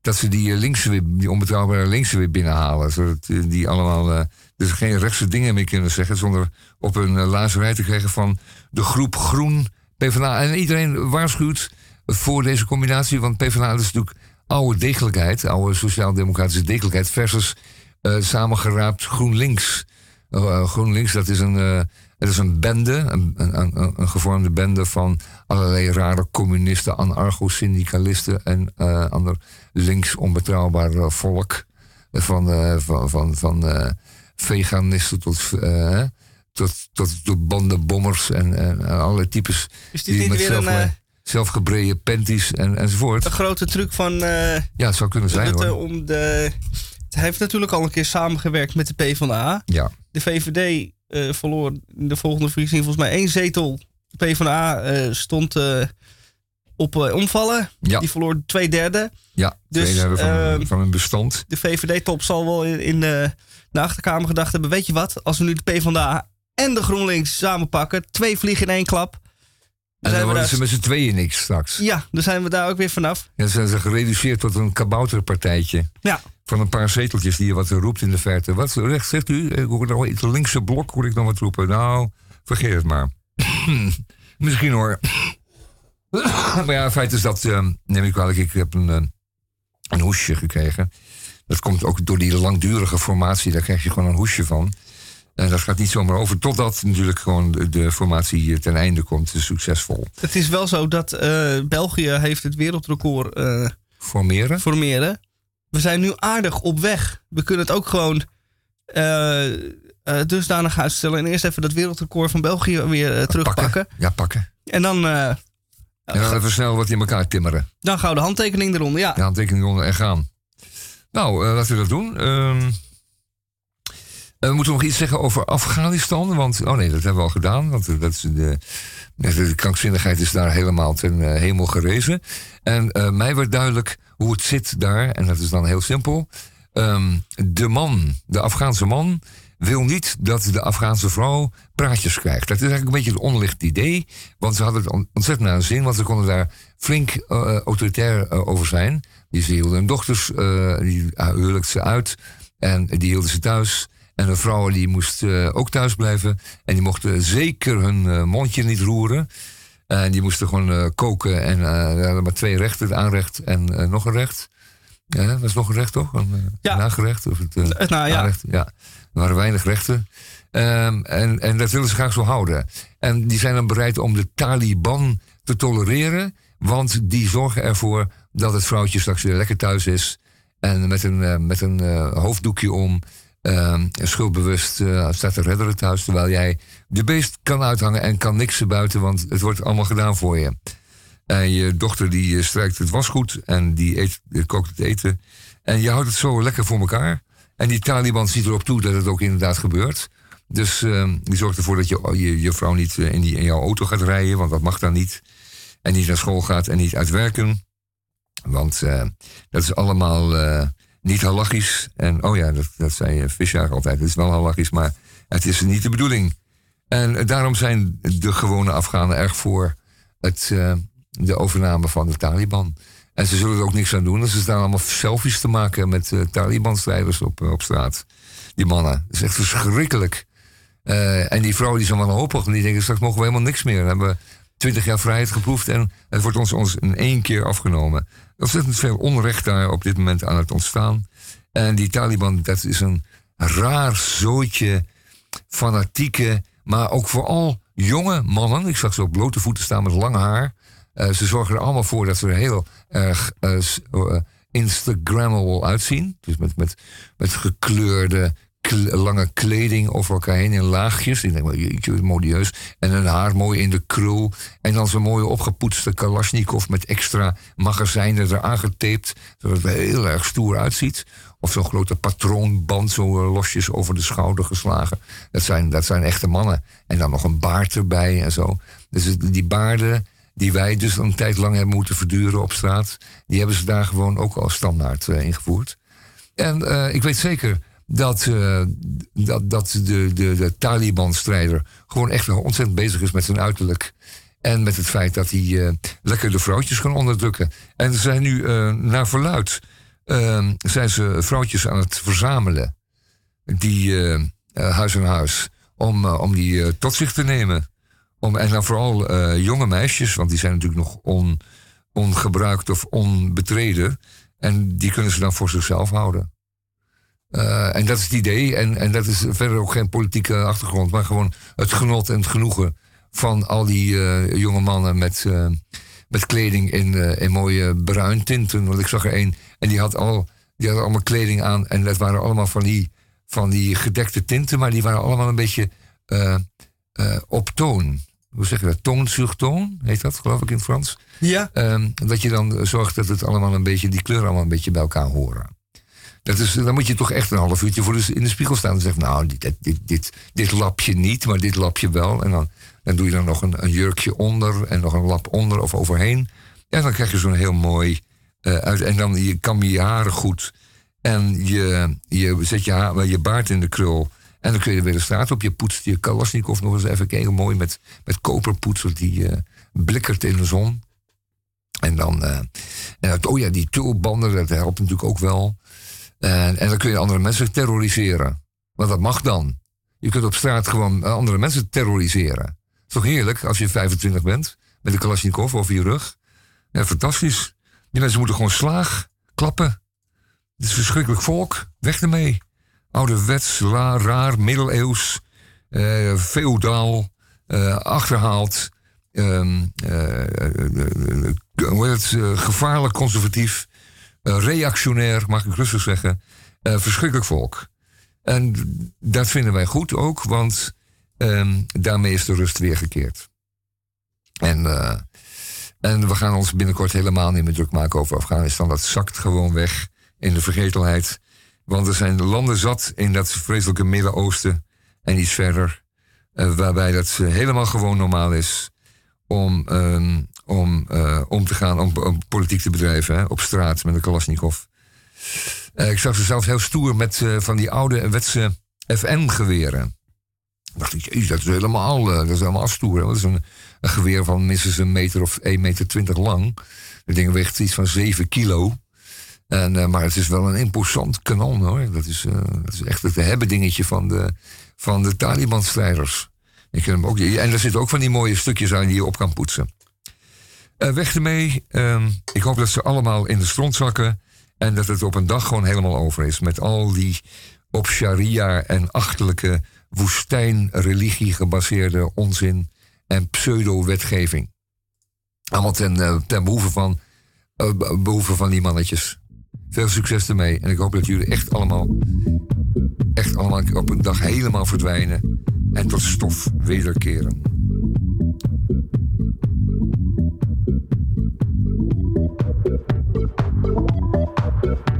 Speaker 2: dat ze die, linkse die onbetrouwbare linkse weer binnenhalen. Zodat die allemaal dus geen rechtse dingen meer kunnen zeggen. Zonder op hun uh, lazerij te krijgen van de groep Groen, PvdA. En iedereen waarschuwt voor deze combinatie. Want PvdA is natuurlijk oude degelijkheid, oude sociaal-democratische degelijkheid. Versus eh, samengeraapt GroenLinks. Uh, GroenLinks, dat is een, uh, het is een bende, een, een, een, gevormde bende van allerlei rare communisten, anarcho-syndicalisten en uh, ander links onbetrouwbaar volk. Van, uh, van, van, van uh, veganisten tot, tot, tot, tot bandenbommers en, en, allerlei types.
Speaker 1: Is dit niet weer zelf, een...
Speaker 2: Zelfgebreide panties en, enzovoort.
Speaker 1: Een grote truc van...
Speaker 2: ja, het zou kunnen zijn hoor.
Speaker 1: Om de, hij heeft natuurlijk al een keer samengewerkt met de PvdA.
Speaker 2: Ja.
Speaker 1: De VVD uh, verloor in de volgende verkiezing volgens mij één zetel. PvdA uh, stond uh, op omvallen.
Speaker 2: Ja.
Speaker 1: Die verloor twee derde.
Speaker 2: Ja,
Speaker 1: dus,
Speaker 2: twee derde van, van hun bestand.
Speaker 1: De VVD-top zal wel in, in de achterkamer gedacht hebben... weet je wat, als we nu de PvdA en de GroenLinks samenpakken... twee vliegen in één klap...
Speaker 2: En dan worden ze met z'n tweeën niks straks.
Speaker 1: Ja, dan zijn we daar ook weer vanaf.
Speaker 2: Ja, dan zijn ze gereduceerd tot een kabouterpartijtje.
Speaker 1: Ja.
Speaker 2: Van een paar zeteltjes die je wat roept in de verte. Wat recht zegt u? Ik hoor nog iets linkse blok, hoor ik nog wat roepen. Nou, vergeet het maar. *clears throat* Misschien hoor. *clears throat* maar ja, het feit is dat, uh, neem ik kwalijk, ik heb een, uh, een hoesje gekregen. Dat komt ook door die langdurige formatie, daar krijg je gewoon een hoesje van. En dat gaat niet zomaar over, totdat natuurlijk gewoon de, de formatie ten einde komt, succesvol.
Speaker 1: Het is wel zo dat uh, België heeft het wereldrecord uh,
Speaker 2: formeren.
Speaker 1: formeren. We zijn nu aardig op weg. We kunnen het ook gewoon uh, dusdanig uitstellen. En eerst even dat wereldrecord van België weer terugpakken.
Speaker 2: Pakken. Ja, pakken.
Speaker 1: En dan...
Speaker 2: en dan even snel wat in elkaar timmeren.
Speaker 1: Dan gauw de handtekening eronder, ja.
Speaker 2: De handtekening eronder en gaan. Nou, laten we dat doen. Ehm, we moeten nog iets zeggen over Afghanistan. Want, oh nee, dat hebben we al gedaan. Want dat is de, de krankzinnigheid is daar helemaal ten uh, hemel gerezen. En mij werd duidelijk hoe het zit daar. En dat is dan heel simpel. Um, de man, de Afghaanse man, wil niet dat de Afghaanse vrouw praatjes krijgt. Dat is eigenlijk een beetje het onlicht idee. Want ze hadden het ontzettend naar zin. Want ze konden daar flink autoritair over zijn. Die ze hielden hun dochters, die huwelijkten ze uit. En die hielden ze thuis. En de vrouwen die moesten uh, ook thuis blijven. En die mochten zeker hun uh, mondje niet roeren. En die moesten gewoon uh, koken. En er hadden maar twee rechten, het aanrecht en nog een recht. Ja, dat is nog een recht, toch? Een
Speaker 1: ja.
Speaker 2: nagerecht? Of het,
Speaker 1: het nou, ja.
Speaker 2: aanrecht. ja. Er waren weinig rechten. Um, en, en dat willen ze graag zo houden. En die zijn dan bereid om de Taliban te tolereren. Want die zorgen ervoor dat het vrouwtje straks weer lekker thuis is. En met een, met een hoofddoekje om. Uh, schuldbewust uh, staat te redderen thuis. Terwijl jij de beest kan uithangen en kan niks buiten, want het wordt allemaal gedaan voor je. En je dochter die strijkt het wasgoed en die, eet, die kookt het eten. En je houdt het zo lekker voor elkaar. En die Taliban ziet erop toe dat het ook inderdaad gebeurt. Dus uh, die zorgt ervoor dat je, je, je vrouw niet in, die, in jouw auto gaat rijden, want dat mag dan niet. En niet naar school gaat en niet uitwerken. Want uh, dat is allemaal niet halachisch. En oh ja, dat, dat zei Fischer altijd. Het is wel halachisch, maar het is niet de bedoeling. En daarom zijn de gewone Afghanen erg voor het, uh, de overname van de Taliban. En ze zullen er ook niks aan doen. Ze staan allemaal selfies te maken met Taliban-strijders op, op straat. die mannen. Dat is echt verschrikkelijk. Eh, en die vrouwen die zijn wanhopig. Die denken, straks mogen we helemaal niks meer. We hebben twintig jaar vrijheid geproefd en het wordt ons, ons in één keer afgenomen. Ontzettend veel onrecht daar op dit moment aan het ontstaan. En die Taliban, dat is een raar zootje fanatieke, maar ook vooral jonge mannen. Ik zag ze op blote voeten staan met lang haar. Uh, ze zorgen er allemaal voor dat ze er heel erg uh, Instagrammable uitzien. Dus met, met, met gekleurde, lange kleding over elkaar heen in laagjes. Ik denk wel, jeetje, modieus. En hun haar mooi in de krul. En dan zo'n mooie opgepoetste Kalashnikov met extra magazijnen eraan getaped. Zodat het er heel erg stoer uitziet. Of zo'n grote patroonband, zo losjes over de schouder geslagen. Dat zijn, dat zijn echte mannen. En dan nog een baard erbij en zo. Dus die baarden die wij dus een tijd lang hebben moeten verduren op straat, die hebben ze daar gewoon ook al standaard uh, ingevoerd. En uh, ik weet zeker dat, uh, dat, dat de, de, de Taliban-strijder gewoon echt ontzettend bezig is met zijn uiterlijk. En met het feit dat hij lekker de vrouwtjes kan onderdrukken. En er zijn nu, naar verluid, zijn ze vrouwtjes aan het verzamelen. Die huis aan huis. Om, om die tot zich te nemen. Om, en dan vooral uh, jonge meisjes, want die zijn natuurlijk nog on, ongebruikt of onbetreden. En die kunnen ze dan voor zichzelf houden. Uh, en dat is het idee. En, en dat is verder ook geen politieke achtergrond, maar gewoon het genot en het genoegen van al die uh, jonge mannen met, met kleding in, in mooie bruin tinten. Want ik zag er één en die had, al, die had allemaal kleding aan. En dat waren allemaal van die, van die gedekte tinten, maar die waren allemaal een beetje op toon hoe zeg je dat, toon heet dat, geloof ik in het Frans.
Speaker 1: Ja.
Speaker 2: Um, dat je dan zorgt dat het allemaal een beetje, die kleuren allemaal een beetje bij elkaar horen. Dat is, dan moet je toch echt een half uurtje voor de, in de spiegel staan en zeggen, nou, dit, dit, dit, dit lapje niet, maar dit lapje wel. En dan, dan doe je dan nog een, jurkje onder en nog een lap onder of overheen. En dan krijg je zo'n heel mooi uh, uit. En dan je kam je haren goed. En je, je zet je, haar, je baard in de krul. En dan kun je weer de straat op. Je poetst je Kalashnikov nog eens even kijken. Mooi met, met. Die uh, blikkert in de zon. En dan, en oh ja, die tulbanden, dat helpt natuurlijk ook wel. En, en dan kun je andere mensen terroriseren. Want dat mag dan. Je kunt op straat gewoon eh, andere mensen terroriseren. Het toch heerlijk als je 25 bent. Met een Kalashnikov over je rug. Ja, fantastisch. Die mensen moeten gewoon slaag, klappen. Het is verschrikkelijk volk. Weg ermee ouderwets, raar, middeleeuws, uh, feodaal, uh, achterhaald, um, uh, het, gevaarlijk conservatief, reactionair, mag ik rustig zeggen, verschrikkelijk volk. En dat vinden wij goed ook, want um, daarmee is de rust weer gekeerd. En, en we gaan ons binnenkort helemaal niet meer druk maken over Afghanistan. Dat zakt gewoon weg in de vergetelheid. Want er zijn landen zat in dat vreselijke Midden-Oosten en iets verder. Waarbij dat eh, helemaal gewoon normaal is om, um, om, uh, om te gaan, om, politiek te bedrijven. Hè, op straat met een Kalashnikov. ik zag ze zelfs heel stoer met van die oude wetse FN-geweren. dacht ik, dat is helemaal, dat is helemaal stoer. Dat is een, geweer van minstens een meter of 1,20 meter 20 lang. Dat ding weegt iets van 7 kilo. En, uh, maar het is wel een imposant kanon hoor. Dat is, uh, dat is echt het hebben dingetje van de, van de Taliban-strijders. Ook, en er zitten ook van die mooie stukjes aan die je op kan poetsen. Uh, weg ermee. Ehm, ik hoop dat ze allemaal in de stront zakken. En dat het op een dag gewoon helemaal over is. Met al die op sharia en achterlijke woestijnreligie gebaseerde onzin en pseudo-wetgeving. Allemaal ten, ten behoeve, van, behoeve van die mannetjes. Veel succes ermee. En ik hoop dat jullie echt allemaal, echt allemaal op een dag helemaal verdwijnen. En tot stof wederkeren. Yeah.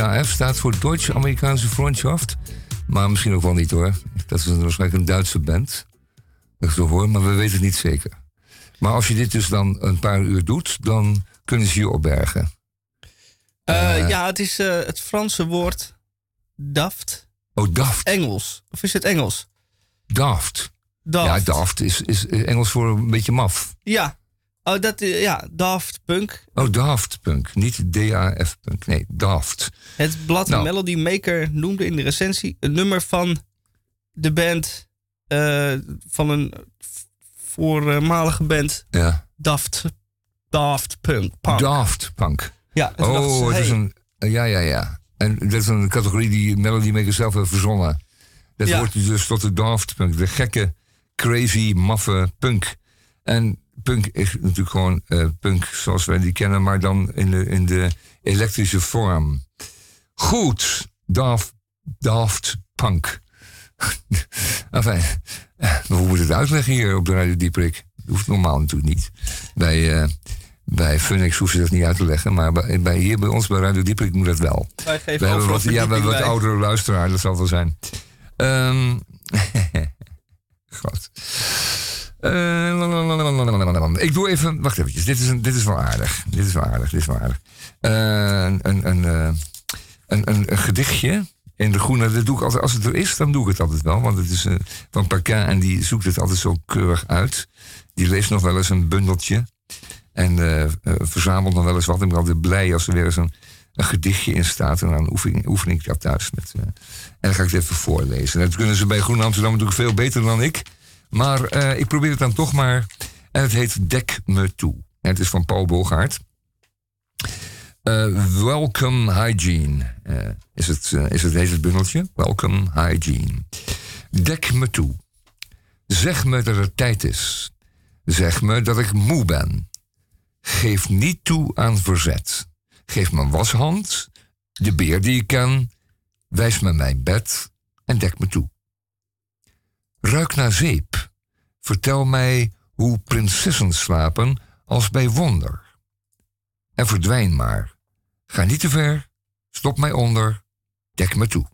Speaker 2: DAF, staat voor Deutsche-Amerikaanse Freundschaft. Maar misschien ook wel niet hoor. Dat is waarschijnlijk een Duitse band. Dat zo hoor, maar we weten het niet zeker. Maar als je dit dus dan een paar uur doet, dan kunnen ze je opbergen.
Speaker 1: Eh, ja, het is eh, het Franse woord daft.
Speaker 2: Oh, Daft.
Speaker 1: Engels. Of is het Engels?
Speaker 2: Daft.
Speaker 1: Daft.
Speaker 2: Ja, Daft is, is Engels voor een beetje maf.
Speaker 1: Ja. Oh, dat, eh, ja, Daft Punk.
Speaker 2: Oh, Daft Punk. Niet D-A-F Punk. Nee, Daft.
Speaker 1: Het blad
Speaker 2: Nou.
Speaker 1: Melody Maker noemde in de recensie een nummer van de band eh, van een voormalige band
Speaker 2: Ja.
Speaker 1: Daft, Daft Punk. Punk.
Speaker 2: Daft Punk.
Speaker 1: Ja, ze,
Speaker 2: Oh, het is een. Ja, ja, ja. En dat is een categorie die Melody Maker zelf heeft verzonnen. Dat
Speaker 1: Ja.
Speaker 2: hoort dus tot de Daft Punk. De gekke, crazy, maffe punk. En punk is natuurlijk gewoon eh, punk zoals wij die kennen, maar dan in de, in de elektrische vorm. Goed, Daft, Daft Punk. *laughs* enfin, eh, we moeten het uitleggen hier op de Radio Dieprik. Dat hoeft normaal natuurlijk niet. Bij, eh, bij Funix hoef je dat niet uit te leggen, maar bij, bij, hier bij ons bij Radio Dieprik moet dat wel.
Speaker 1: wij geven
Speaker 2: We hebben wat, ja, we hebben wat oudere luisteraar, dat zal wel zijn. *laughs* God. Eh, ik doe even, wacht eventjes, dit is, dit is wel aardig. Dit is wel aardig, dit is wel aardig. Eh, een, eh, een, een, een gedichtje in de groene, dat doe ik altijd, als het er is, dan doe ik het altijd wel. Want het is van Paquin en die zoekt het altijd zo keurig uit. Die leest nog wel eens een bundeltje. En verzamelt nog wel eens wat. Ik ben altijd blij als er weer eens een, gedichtje in staat. En dan oefen, oefen ik dat thuis. Met, en dan ga ik het even voorlezen. Dat kunnen ze bij Groen Amsterdam natuurlijk veel beter dan ik. Maar eh, ik probeer het dan toch maar. En het heet Dek me toe. En het is van Paul Bogaert. Eh, welcome Hygiene eh, is, het, is het, het bundeltje. Welcome Hygiene. Dek me toe. Zeg me dat het tijd is. Zeg me dat ik moe ben. Geef niet toe aan verzet. Geef me een washand, de beer die ik ken. Wijs me mijn bed en dek me toe. Ruik naar zeep. Vertel mij hoe prinsessen slapen als bij wonder. En verdwijn maar. Ga niet te ver. Stop mij onder. Dek me toe.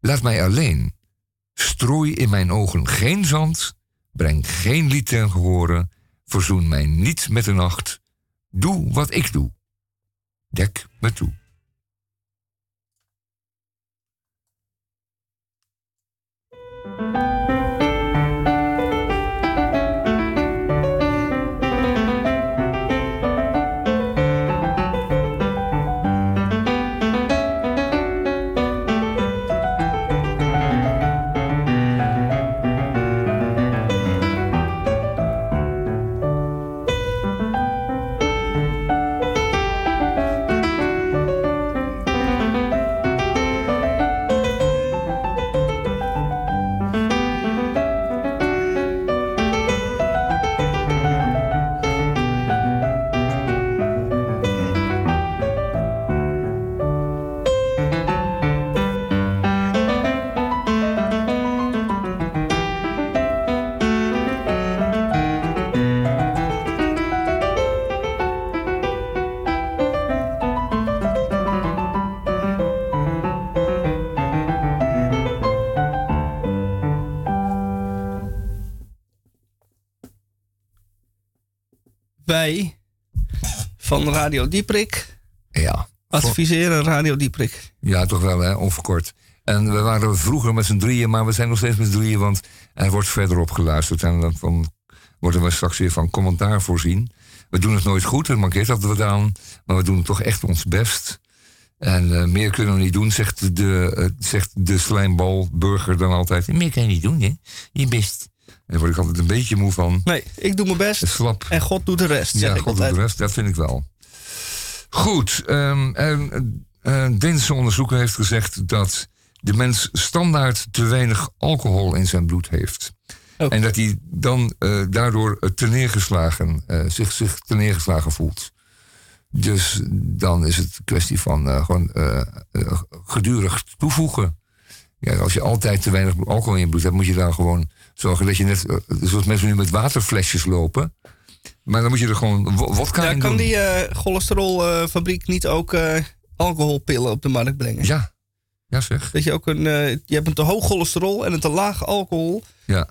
Speaker 2: Laat mij alleen. Strooi in mijn ogen geen zand. Breng geen lied ten gehore. Verzoen mij niet met de nacht. Doe wat ik doe. Dek me toe.
Speaker 1: Van Radio Dieprik
Speaker 2: Ja.
Speaker 1: adviseren Radio Dieprik.
Speaker 2: Ja, toch wel, hè, onverkort. En we waren vroeger met z'n drieën, maar we zijn nog steeds met z'n drieën, want er wordt verderop geluisterd. En dan worden we straks weer van commentaar voorzien. We doen het nooit goed, het mankeert dat we aan, maar we doen toch echt ons best. En eh, meer kunnen we niet doen, zegt de, eh, zegt de slijmbalburger dan altijd. Meer kan je niet doen, hè? Je best. En daar word ik altijd een beetje moe van.
Speaker 1: Nee, ik doe mijn best
Speaker 2: Slap.
Speaker 1: en God doet de rest,
Speaker 2: Ja, God doet de rest, dat vind ik wel. Goed, ehm, en, eh, een Deense onderzoeker heeft gezegd dat de mens standaard te weinig alcohol in zijn bloed heeft.
Speaker 1: Oh.
Speaker 2: En dat hij dan eh, daardoor eh, teneergeslagen, eh, zich, zich teneergeslagen voelt. Dus dan is het een kwestie van gewoon gedurig toevoegen. Ja, als je altijd te weinig alcohol in je bloed hebt, moet je dan gewoon zorgen dat je net, eh, zoals mensen nu met waterflesjes lopen. Maar dan moet je er gewoon wo- wodka
Speaker 1: Ja,
Speaker 2: in
Speaker 1: kan
Speaker 2: doen.
Speaker 1: die eh cholesterolfabriek niet ook eh, alcoholpillen op de markt brengen?
Speaker 2: Ja. Ja, zeg.
Speaker 1: Dat je ook een, je hebt een te hoog cholesterol en een te laag alcohol
Speaker 2: Ja.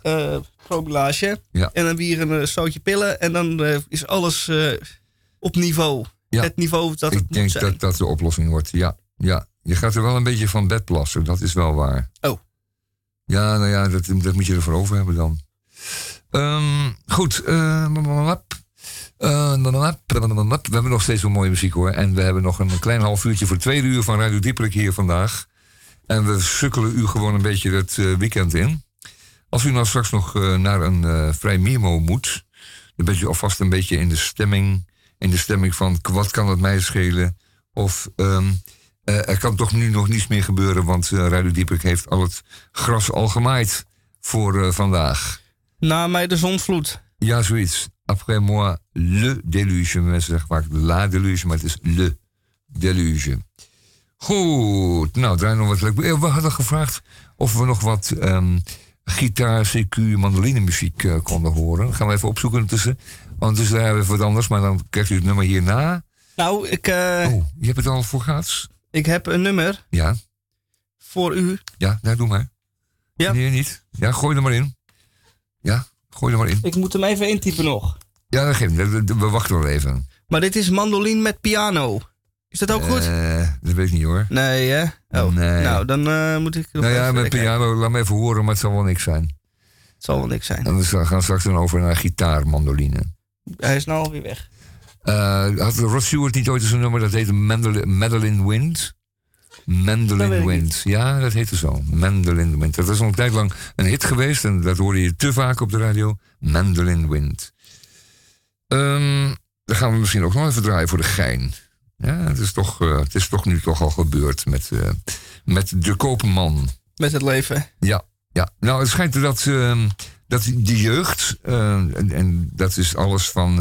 Speaker 2: Ja.
Speaker 1: En dan hier een zootje pillen en dan is alles op niveau.
Speaker 2: Ja.
Speaker 1: Het niveau dat het
Speaker 2: Ik
Speaker 1: moet
Speaker 2: denk
Speaker 1: zijn.
Speaker 2: dat dat de oplossing wordt. Ja, ja. Je gaat er wel een beetje van bed plassen, dat is wel waar.
Speaker 1: Oh.
Speaker 2: Ja, nou ja, dat, moet je ervoor over hebben dan. Ehm, goed. eh, we hebben nog steeds wel mooie muziek hoor. En we hebben nog een klein half uurtje voor twee uur van Radio Dieperik hier vandaag. En we sukkelen u gewoon een beetje het eh, weekend in. Als u nou straks nog naar een vrij Mimo moet, dan bent u alvast een beetje in de stemming. In de stemming van wat kan het mij schelen? Of ehm, eh, er kan toch nu nog niets meer gebeuren, want eh Radio Dieperik heeft al het gras al gemaaid voor eh, vandaag.
Speaker 1: Na mij de zonsvloed.
Speaker 2: Ja, zoiets. Après moi, le déluge. Mensen zeggen vaak la déluge, maar het is le déluge. Goed, nou, draai nog wat leuk. We hadden gevraagd of we nog wat ehm, gitaar, CQ, mandolinemuziek eh, konden horen. Dat gaan we even opzoeken intussen. Want dus daar hebben we wat anders, maar dan krijgt u het nummer hierna.
Speaker 1: Nou, ik,
Speaker 2: Oh, je hebt het al voor gehad?
Speaker 1: Ik heb een nummer
Speaker 2: Ja,
Speaker 1: voor u.
Speaker 2: ja, nou, doe maar.
Speaker 1: Ja.
Speaker 2: Nee, niet. Ja, gooi er maar in. Ja, gooi er maar in.
Speaker 1: Ik moet hem even intypen nog.
Speaker 2: Ja, dat geeft dat- We wachten wel even.
Speaker 1: Maar dit is mandoline met piano. Is dat ook goed?
Speaker 2: Eh, dat weet ik niet hoor.
Speaker 1: Nee, hè? Oh,
Speaker 2: Nee.
Speaker 1: nou, dan eh, moet ik nog
Speaker 2: Nou ja, met
Speaker 1: kijken.
Speaker 2: piano, laat me even horen, maar het zal wel niks zijn.
Speaker 1: Het zal wel niks zijn.
Speaker 2: En we gaan straks dan over naar gitaar, mandoline.
Speaker 1: Hij is nou alweer weg.
Speaker 2: Eh, had Rod Stewart niet ooit eens een nummer dat heette Madeline Wind?
Speaker 1: Dat
Speaker 2: Mandolin
Speaker 1: ik
Speaker 2: Wind. Ja, dat heette zo. Mandolin Wind. Dat is al een tijd lang een hit geweest en dat hoorde je te vaak op de radio. Mandolin Wind. Ehm, dan gaan we misschien ook nog even draaien voor de gein. Ja, het is toch, eh, het is toch nu toch al gebeurd met, eh, met de koopman.
Speaker 1: Met het leven.
Speaker 2: Ja, ja. Nou, het schijnt dat, ehm, dat de jeugd, eh, en, en dat is alles van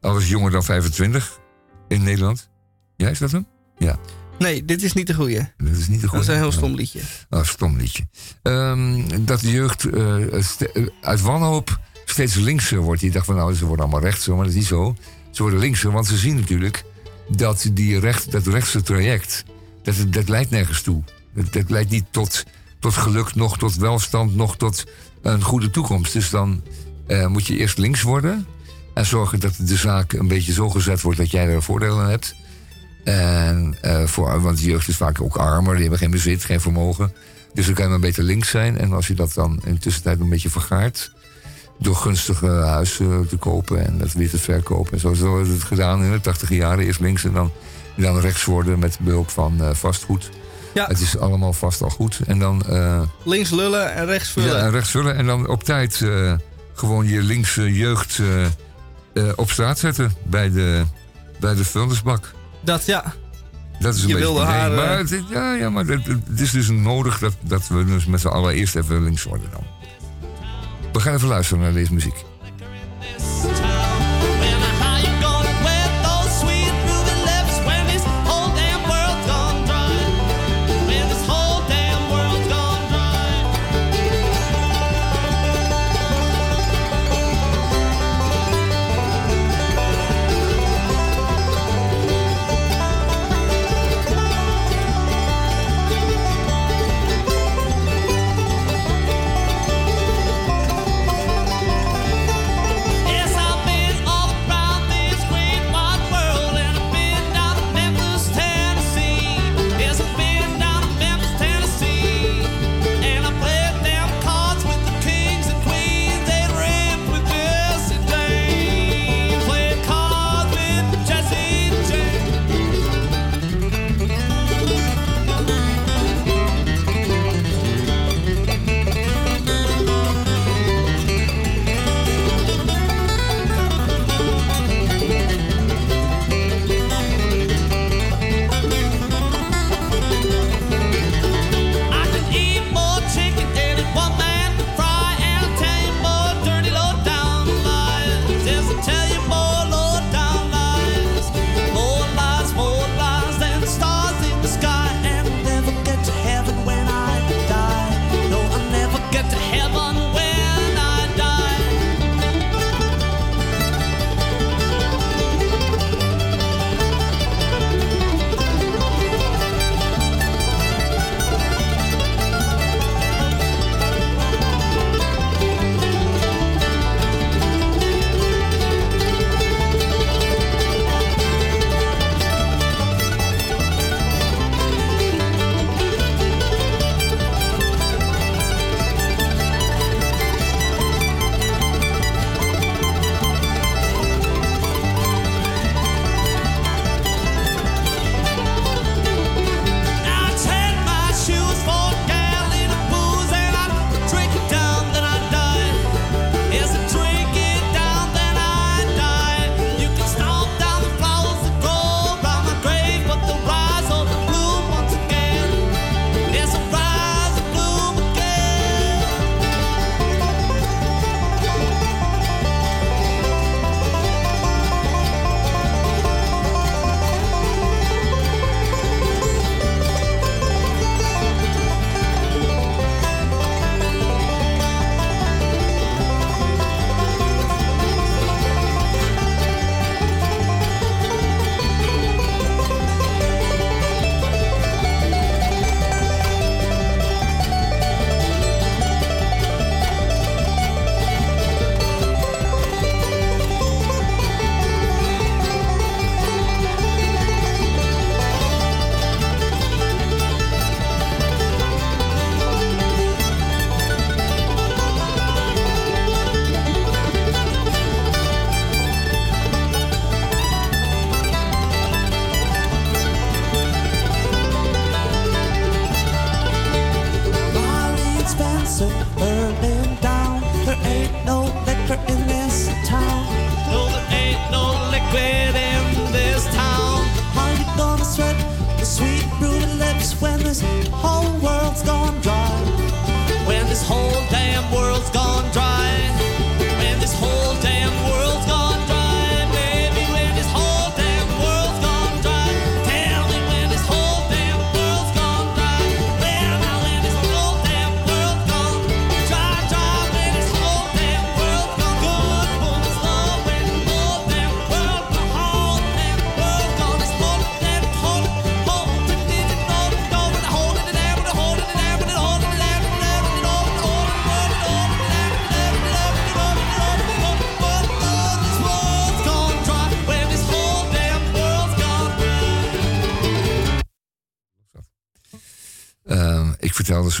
Speaker 2: alles jonger dan 25 in Nederland. Ja, is dat hem? Ja,
Speaker 1: Nee, dit is niet de goeie.
Speaker 2: dat is niet de
Speaker 1: Dat
Speaker 2: goede.
Speaker 1: is een heel stom liedje.
Speaker 2: Oh, stom liedje. Ehm, dat de jeugd eh, eh, uit wanhoop steeds linkser wordt. Die dacht van nou, ze worden allemaal rechtser, maar dat is niet zo. Ze worden linkser, want ze zien natuurlijk dat die recht, dat rechtse traject, dat, dat leidt nergens toe. Dat, dat leidt niet tot, tot geluk, nog tot welstand, nog tot een goede toekomst. Dus dan eh, moet je eerst links worden en zorgen dat de zaak een beetje zo gezet wordt dat jij er voordeel aan hebt. En, eh, voor, want de jeugd is vaak ook armer, die hebben geen bezit, geen vermogen. Dus dan kan je maar beter links zijn. En als je dat dan in de tussentijd een beetje vergaart... door gunstige huizen te kopen en dat weer te verkopen. En zo zo is het gedaan in de tachtige jaren. Eerst links en dan, dan rechts worden met behulp van eh, vastgoed.
Speaker 1: Ja.
Speaker 2: Het is allemaal vast al goed. En dan eh,
Speaker 1: Links lullen en rechts vullen.
Speaker 2: ja, en rechts vullen. En dan op tijd gewoon je linkse jeugd eh, eh, op straat zetten. Bij de, bij de vuilnisbak.
Speaker 1: Dat ja.
Speaker 2: Dat is een
Speaker 1: Je
Speaker 2: beetje
Speaker 1: wilde
Speaker 2: het idee.
Speaker 1: haar, eh,
Speaker 2: Maar, het, is- ja, ja, maar het, het is dus nodig dat, dat we dus met z'n allen eerst even links worden dan. We gaan even luisteren naar deze muziek.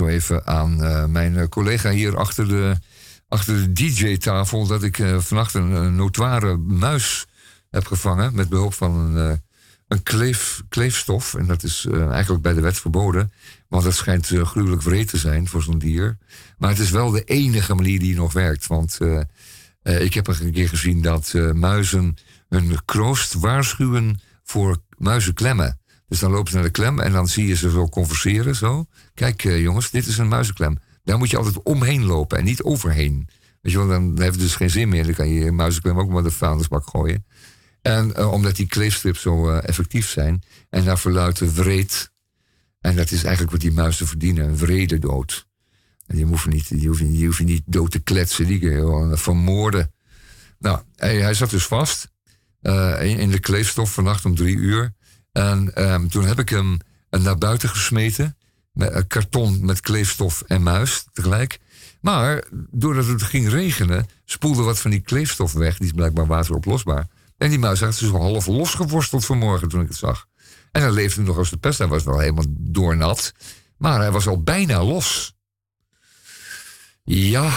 Speaker 2: Even aan uh, mijn eh, collega hier achter de, achter de DJ-tafel dat ik uh, vannacht een, een, notoire muis heb gevangen met behulp van een, een kleef, kleefstof. En dat is eigenlijk bij de wet verboden, want dat schijnt gruwelijk wreed te zijn voor zo'n dier. Maar het is wel de enige manier die nog werkt, want ik heb een keer gezien dat muizen hun kroost waarschuwen voor muizenklemmen. Dus dan lopen ze naar de klem en dan zie je ze zo converseren. Zo. Kijk uh, jongens, dit is een muizenklem. Daar moet je altijd omheen lopen en niet overheen. Weet je wel, dan heeft het dus geen zin meer. Dan kan je muizenklem ook maar de vuilnisbak gooien. En uh, omdat die kleefstrips zo uh, effectief zijn. En naar verluiden wreed. En dat is eigenlijk wat die muizen verdienen. Een vrede dood. En je niet, hoef je, niet dood te kletsen. Die kun gewoon vermoorden. Nou, hij, hij zat dus vast. in de kleefstof vannacht om drie uur. En um, toen heb ik hem naar buiten gesmeten. Met een karton met kleefstof en muis tegelijk. Maar doordat het ging regenen, spoelde wat van die kleefstof weg. Die is blijkbaar wateroplosbaar. En die muis had dus half losgeworsteld vanmorgen toen ik het zag. En hij leefde nog als de pest. Hij was wel helemaal doornat. Maar hij was al bijna los. Ja.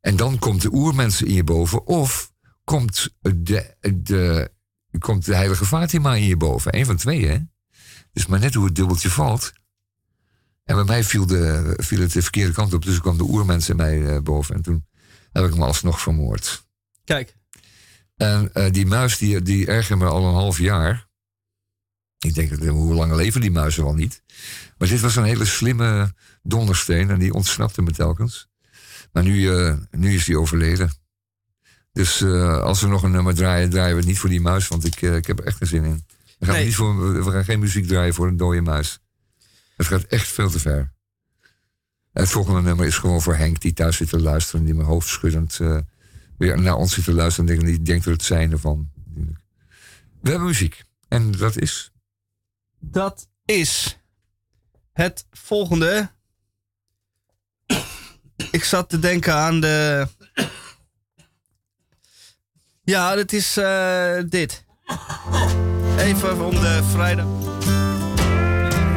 Speaker 2: En dan komt de oermensen in je boven. Of komt de, de komt de heilige Fatima in je boven. Eén van twee, hè? Dus maar net hoe het dubbeltje valt. En bij mij viel, de, viel het de verkeerde kant op. Dus kwam de oermens in mij uh, boven. En toen heb ik hem alsnog vermoord.
Speaker 1: Kijk.
Speaker 2: En uh, die muis, die, die ergerde me al een half jaar. Ik denk, hoe lang leven die muizen wel niet? Maar dit was een hele slimme dondersteen. En die ontsnapte me telkens. Maar nu, uh, nu is die overleden. Dus uh, als we nog een nummer draaien, draaien we het niet voor die muis, want ik, uh, ik heb er echt geen zin in. We gaan, nee. niet voor, we gaan geen muziek draaien voor een dode muis. Het gaat echt veel te ver. Het volgende nummer is gewoon voor Henk, die thuis zit te luisteren, die mijn hoofd schuddend uh, weer naar ons zit te luisteren en die denkt er het zijn ervan. We hebben muziek. En dat is.
Speaker 1: Dat is het volgende. Ik zat te denken aan de ja, dat is uh, dit. Even om de vrijdag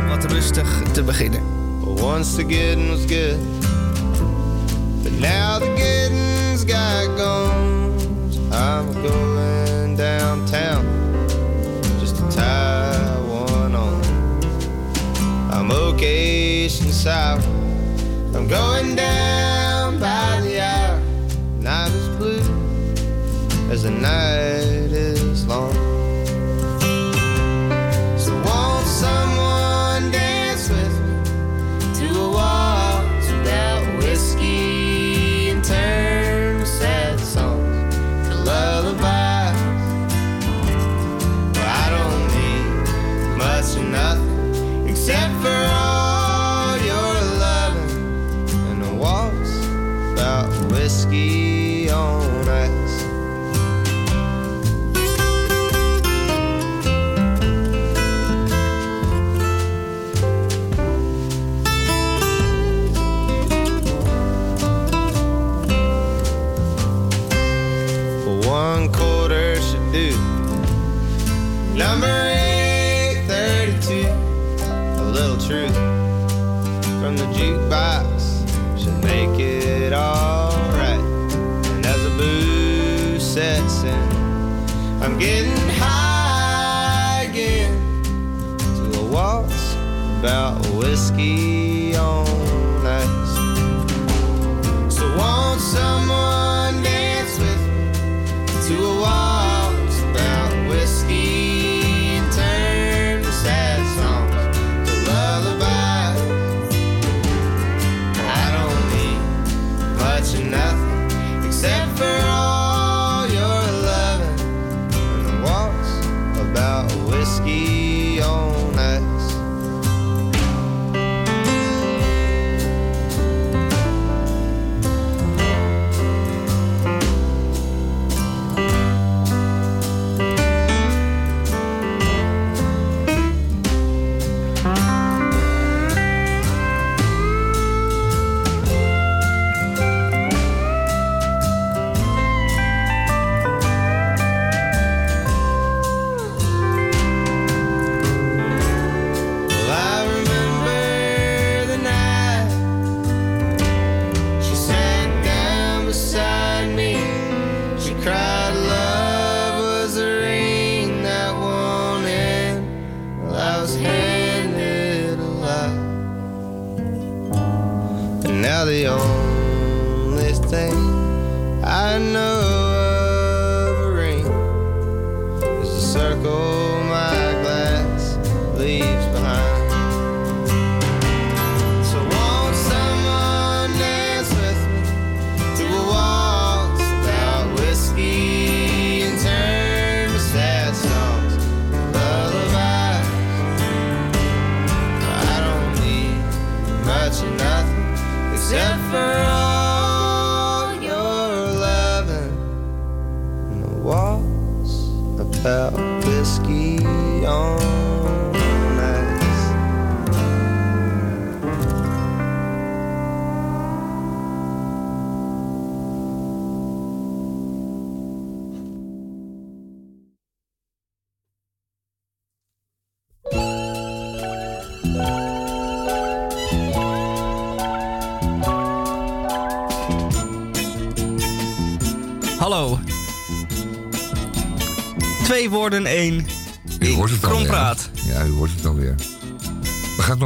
Speaker 1: wat rustig te beginnen.
Speaker 6: Once the getting was good, but now the getting's got gone. I'm going downtown just to tie one on. I'm okay south. I'm going down as the night I'm getting high again to a waltz about whiskey on ice. So won't someone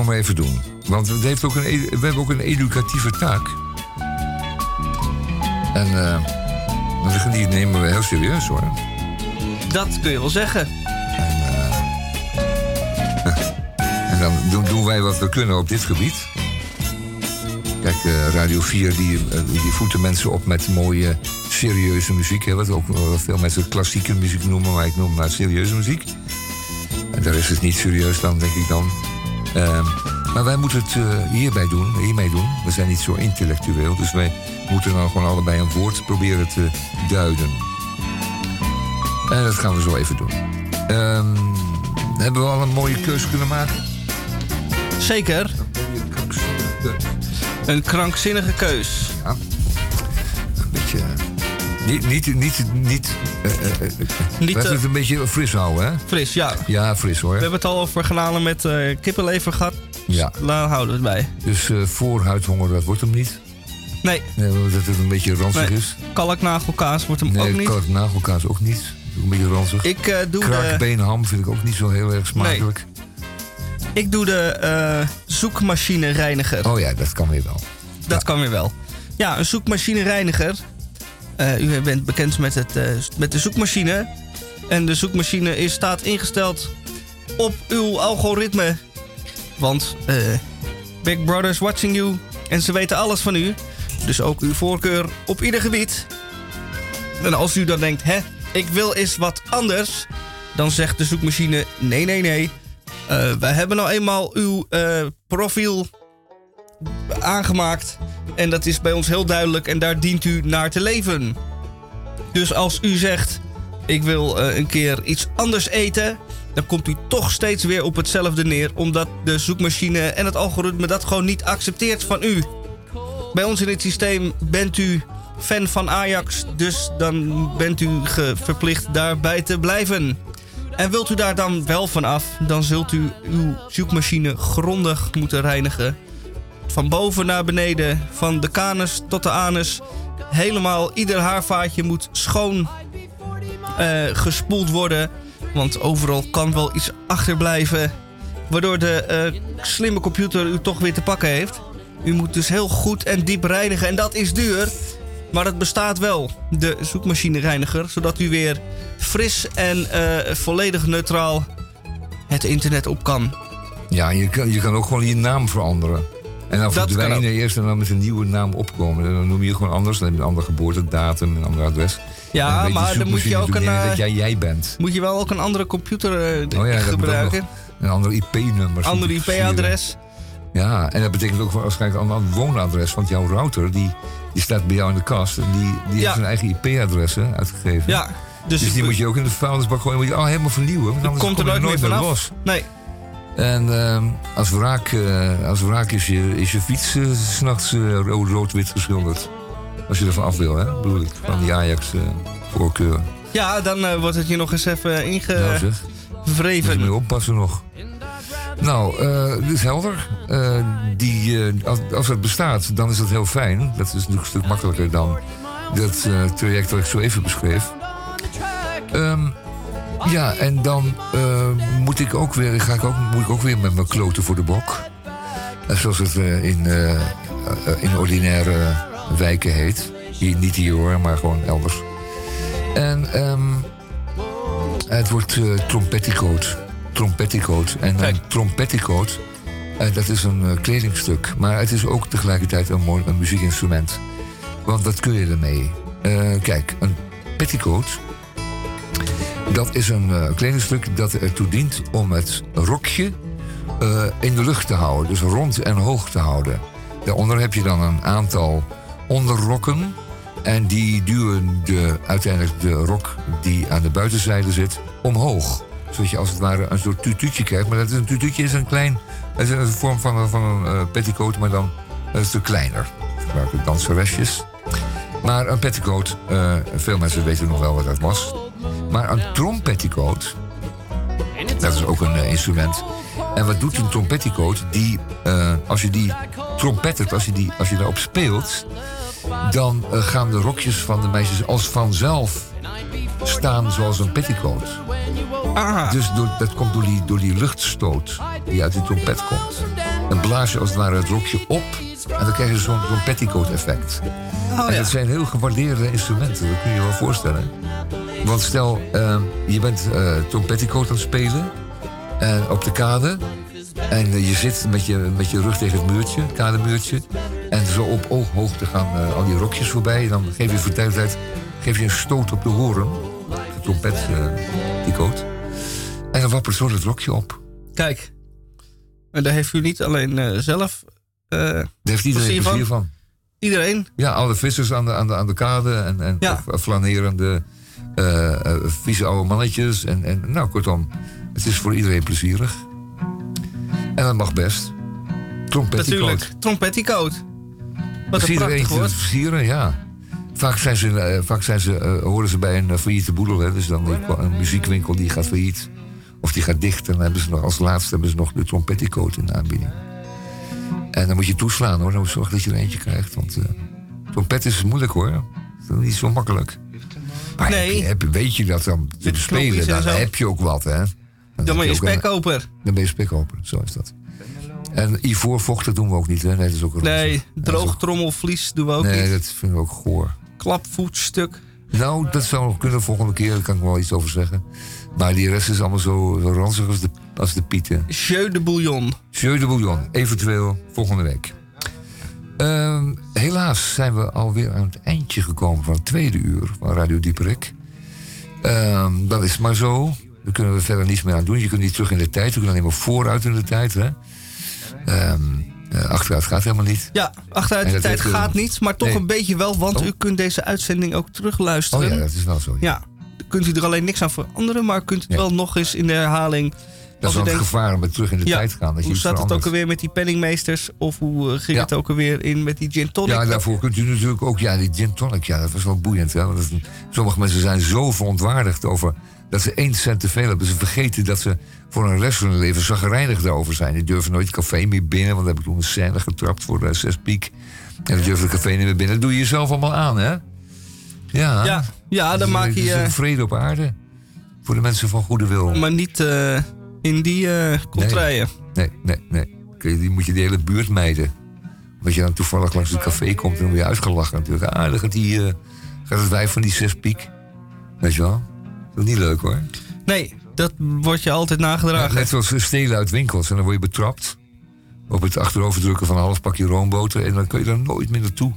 Speaker 2: Maar even doen. Want het heeft ook een, we hebben ook een educatieve taak. En uh, die nemen we heel serieus hoor.
Speaker 1: Dat kun je wel zeggen. *laughs*
Speaker 2: En dan doen, doen wij wat we kunnen op dit gebied. Kijk, eh, Radio 4 die, eh, die voeten mensen op met mooie, serieuze muziek. Hè, wat ook eh, wat veel mensen klassieke muziek noemen, maar ik noem maar serieuze muziek. En daar is het niet serieus dan, denk ik dan. Ehm, maar wij moeten het eh, hierbij doen, hiermee doen. We zijn niet zo intellectueel, dus wij moeten dan gewoon allebei een woord proberen te duiden. En dat gaan we zo even doen. Ehm, hebben we al een mooie keuze kunnen maken?
Speaker 1: Zeker. Een krankzinnige keus.
Speaker 2: Niet, niet, niet, niet. eh, eh, eh,
Speaker 1: Niet,
Speaker 2: laten we het een beetje fris houden, hè?
Speaker 1: Fris, ja.
Speaker 2: Ja, fris hoor.
Speaker 1: We hebben het al over garnalen met eh, kippenlever gehad.
Speaker 2: Ja.
Speaker 1: Daar houden we het bij.
Speaker 2: Dus eh voor huidhonger, dat wordt hem niet.
Speaker 1: Nee,
Speaker 2: Nee, dat het een beetje ranzig
Speaker 1: Nee.
Speaker 2: is.
Speaker 1: kalknagelkaas wordt hem
Speaker 2: Nee,
Speaker 1: ook niet.
Speaker 2: kalk nagelkaas ook niet. Een beetje ranzig.
Speaker 1: Ik, doe de,
Speaker 2: Kraakbeenham vind ik ook niet zo heel erg smakelijk.
Speaker 1: ik doe de zoekmachine reiniger.
Speaker 2: Oh ja, dat kan weer wel.
Speaker 1: Dat kan weer wel. Ja, een zoekmachine reiniger. Eh, u bent bekend met, het, eh, met de zoekmachine. En de zoekmachine is, staat ingesteld op uw algoritme. Want eh, Big Brother's watching you. En ze weten alles van u. Dus ook uw voorkeur op ieder gebied. En als u dan denkt, hè, ik wil eens wat anders. Dan zegt de zoekmachine, nee, nee, nee. Wij hebben nou eenmaal uw profiel aangemaakt. En dat is bij ons heel duidelijk en daar dient u naar te leven. Dus als u zegt, ik wil eh, een keer iets anders eten... dan komt u toch steeds weer op hetzelfde neer... omdat de zoekmachine en het algoritme dat gewoon niet accepteert van u. Bij ons in het systeem bent u fan van Ajax... dus dan bent u verplicht daarbij te blijven. En wilt u daar dan wel van af... dan zult u uw zoekmachine grondig moeten reinigen... Van boven naar beneden, van de kanus tot de anus. Helemaal ieder haarvaatje moet schoon eh, gespoeld worden. Want overal kan wel iets achterblijven. Waardoor de eh, slimme computer u toch weer te pakken heeft. U moet dus heel goed en diep reinigen. En dat is duur. Maar het bestaat wel, de zoekmachine reiniger. Zodat u weer fris en eh, volledig neutraal het internet op kan.
Speaker 2: Ja, je kan, je kan ook gewoon je naam veranderen. En dan verdwijnen eerst en dan met een nieuwe naam opkomen. En dan noem je je gewoon anders. Dan heb je een andere geboortedatum, een ander adres.
Speaker 1: Ja, maar dan moet je ook een... eh,
Speaker 2: dat jij jij bent.
Speaker 1: Moet je wel ook een andere computer eh,
Speaker 2: Oh ja,
Speaker 1: gebruiken.
Speaker 2: Een ander IP-nummer.
Speaker 1: Ander IP-adres.
Speaker 2: Ja, en dat betekent ook waarschijnlijk een ander woonadres. Want jouw router, die, die staat bij jou in de kast. En die, die
Speaker 1: Ja.
Speaker 2: heeft zijn eigen IP-adres uitgegeven.
Speaker 1: Ja, dus,
Speaker 2: Dus die moet je ook in de vuilnisbak gooien. Moet je al helemaal vernieuwen. Want anders
Speaker 1: komt er nooit meer vanaf.
Speaker 2: los.
Speaker 1: Nee,
Speaker 2: En ehm, als wraak, eh, als wraak is, je, is je fiets s s'nachts eh, rood- rood-wit geschilderd. Als je ervan af wil, hè? Bedoel ik. Van die Ajax-voorkeur.
Speaker 1: ja, dan wordt het hier nog eens even
Speaker 2: nou
Speaker 1: ingevreven.
Speaker 2: zeg, moet je mee oppassen nog. Nou, dit is helder. Die, als, als het bestaat, dan is dat heel fijn. Dat is natuurlijk een stuk makkelijker dan dat traject dat ik zo even beschreef. Ehm, ja, en dan eh, moet, ik ook weer, ga ik ook, moet ik ook weer met mijn kloten voor de bok. En zoals het eh, in, eh, eh, in ordinaire wijken heet. Hier, niet hier hoor, maar gewoon elders. En ehm, het wordt uh, trompetticoat. Trompetticoat. En een trompetticoat, eh, dat is een eh, kledingstuk. Maar het is ook tegelijkertijd een, mooi, een muziekinstrument. Want wat kun je ermee? Eh, kijk, een petticoat... Dat is een eh, kledingstuk dat ertoe dient om het rokje eh, in de lucht te houden. Dus rond en hoog te houden. Daaronder heb je dan een aantal onderrokken. En die duwen de, uiteindelijk de rok die aan de buitenzijde zit omhoog. Zodat je als het ware een soort tutuutje krijgt. Maar dat is een tutuutje is een klein... Het is een vorm van, van een eh, petticoat, maar dan een stuk kleiner. Gebruiken danseresjes. Maar een petticoat, veel mensen weten nog wel wat dat was. Maar een trompetticoat, dat is ook een eh, instrument. En wat doet een trompetticoat? Die, eh, als je die trompettert, als je, die, als je daarop speelt... dan eh, gaan de rokjes van de meisjes als vanzelf staan zoals een petticoat.
Speaker 1: Ah,
Speaker 2: Dus door, dat komt door die, door die luchtstoot die uit die trompet komt. Dan blaas je als het ware het rokje op... en dan krijg je zo'n zo'n petticoat-effect.
Speaker 1: oh
Speaker 2: En
Speaker 1: ja.
Speaker 2: dat zijn heel gewaardeerde instrumenten, dat kun je je wel voorstellen. Want stel, eh, je bent eh Tom Petticoat aan het spelen en op de kade. En eh, je zit met je, met je rug tegen het muurtje, het kademuurtje. En zo op ooghoogte gaan eh, al die rokjes voorbij. En dan geef je voor tijd geef je een stoot op de horen. De trompet, eh die coat. En dan wappert zo het rokje op.
Speaker 1: Kijk. En daar heeft u niet alleen eh, zelf... eh,
Speaker 2: Daar heeft iedereen
Speaker 1: Plezier van? iedereen.
Speaker 2: Ja, alle vissers aan de, aan de, aan de kade en, en
Speaker 1: Ja.
Speaker 2: flanerende eh, eh, vieze oude mannetjes. En, en nou, kortom, het is voor iedereen plezierig. En dat mag best. Trompetticoat.
Speaker 1: Natuurlijk. Trompetticoat. Wat een
Speaker 2: iedereen
Speaker 1: prachtig
Speaker 2: te
Speaker 1: woord.
Speaker 2: versieren, ja. Vaak, zijn ze, eh, vaak zijn ze, horen ze bij een failliete boedel. Hè. Dus dan die- een muziekwinkel die gaat failliet. Of die gaat dicht. En dan hebben ze nog, als laatste hebben ze nog de trompetticoat in de aanbieding. En dan moet je toeslaan hoor. Dan moet je zorgen dat je er eentje krijgt. Want trompet is moeilijk hoor. Dat is niet zo makkelijk. Maar
Speaker 1: Nee.
Speaker 2: heb weet je dat dan te spelen, dan heb je ook wat hè. Dan,
Speaker 1: ben je spekkoper.
Speaker 2: Dan ben je spekkoper, zo is dat. En ivoorvocht, dat doen we ook niet hè. Nee, dat is ook een
Speaker 1: Nee,
Speaker 2: dat is
Speaker 1: droog
Speaker 2: ook-
Speaker 1: trommelvlies doen we ook
Speaker 2: Nee,
Speaker 1: niet.
Speaker 2: dat vinden we ook goor.
Speaker 1: Klapvoetstuk.
Speaker 2: Nou, dat zou nog kunnen volgende keer, daar kan ik wel iets over zeggen. Maar die rest is allemaal zo, zo ranzig als de, als de pieten.
Speaker 1: Jeu de bouillon.
Speaker 2: Jeu de bouillon, eventueel volgende week. Ehm, helaas zijn we alweer aan het eindje gekomen van het tweede uur van Radio Dieperik. Ehm, dat is maar zo. Daar kunnen we verder niets meer aan doen. Je kunt niet terug in de tijd, we kunnen alleen maar vooruit in de tijd. Hè? Ehm, eh, achteruit gaat helemaal niet.
Speaker 1: Ja, achteruit de tijd
Speaker 2: eh,
Speaker 1: gaat niet, maar toch
Speaker 2: nee.
Speaker 1: een beetje wel, want
Speaker 2: Oh.
Speaker 1: u kunt deze uitzending ook
Speaker 2: Oh
Speaker 1: terugluisteren.
Speaker 2: ja, dat is wel zo.
Speaker 1: Ja, kunt u er alleen niks aan veranderen, maar kunt u het wel nog eens in de herhaling.
Speaker 2: Dat is wel het gevaar om met terug in de
Speaker 1: Ja,
Speaker 2: tijd te gaan. Dat
Speaker 1: hoe staat het ook alweer met die penningmeesters? Of hoe eh, ging
Speaker 2: Ja.
Speaker 1: het ook alweer in met die gin tonic?
Speaker 2: Ja, daarvoor kunt u natuurlijk ook, ja, die gin tonic, ja, dat was wel boeiend. Hè? Want sommige mensen zijn zo verontwaardigd over dat ze één cent te veel hebben. Ze vergeten dat ze voor een rest van hun leven zagrijnig daarover zijn. Die durven nooit het café meer binnen, want dan heb ik toen een scène getrapt voor de zes piek. En dan durven het café niet meer binnen. Dat doe je jezelf allemaal aan, hè? Ja.
Speaker 1: ja, ja, dan maak
Speaker 2: Het
Speaker 1: je
Speaker 2: is een
Speaker 1: je...
Speaker 2: vrede op aarde. Voor de mensen van goede wil.
Speaker 1: Maar niet eh, in die eh contraien.
Speaker 2: Nee, nee, nee. Die moet je de hele buurt mijden. Als je dan toevallig langs het café komt, dan word je uitgelachen natuurlijk. Ah, dan gaat, die, eh, gaat het wijf van die zes piek. Weet je wel? Dat is niet leuk hoor.
Speaker 1: Nee, dat wordt je altijd nagedragen.
Speaker 2: Net zoals stelen uit winkels. En dan word je betrapt. Op het achteroverdrukken van een half pakje roomboter. En dan kun je er nooit meer naartoe.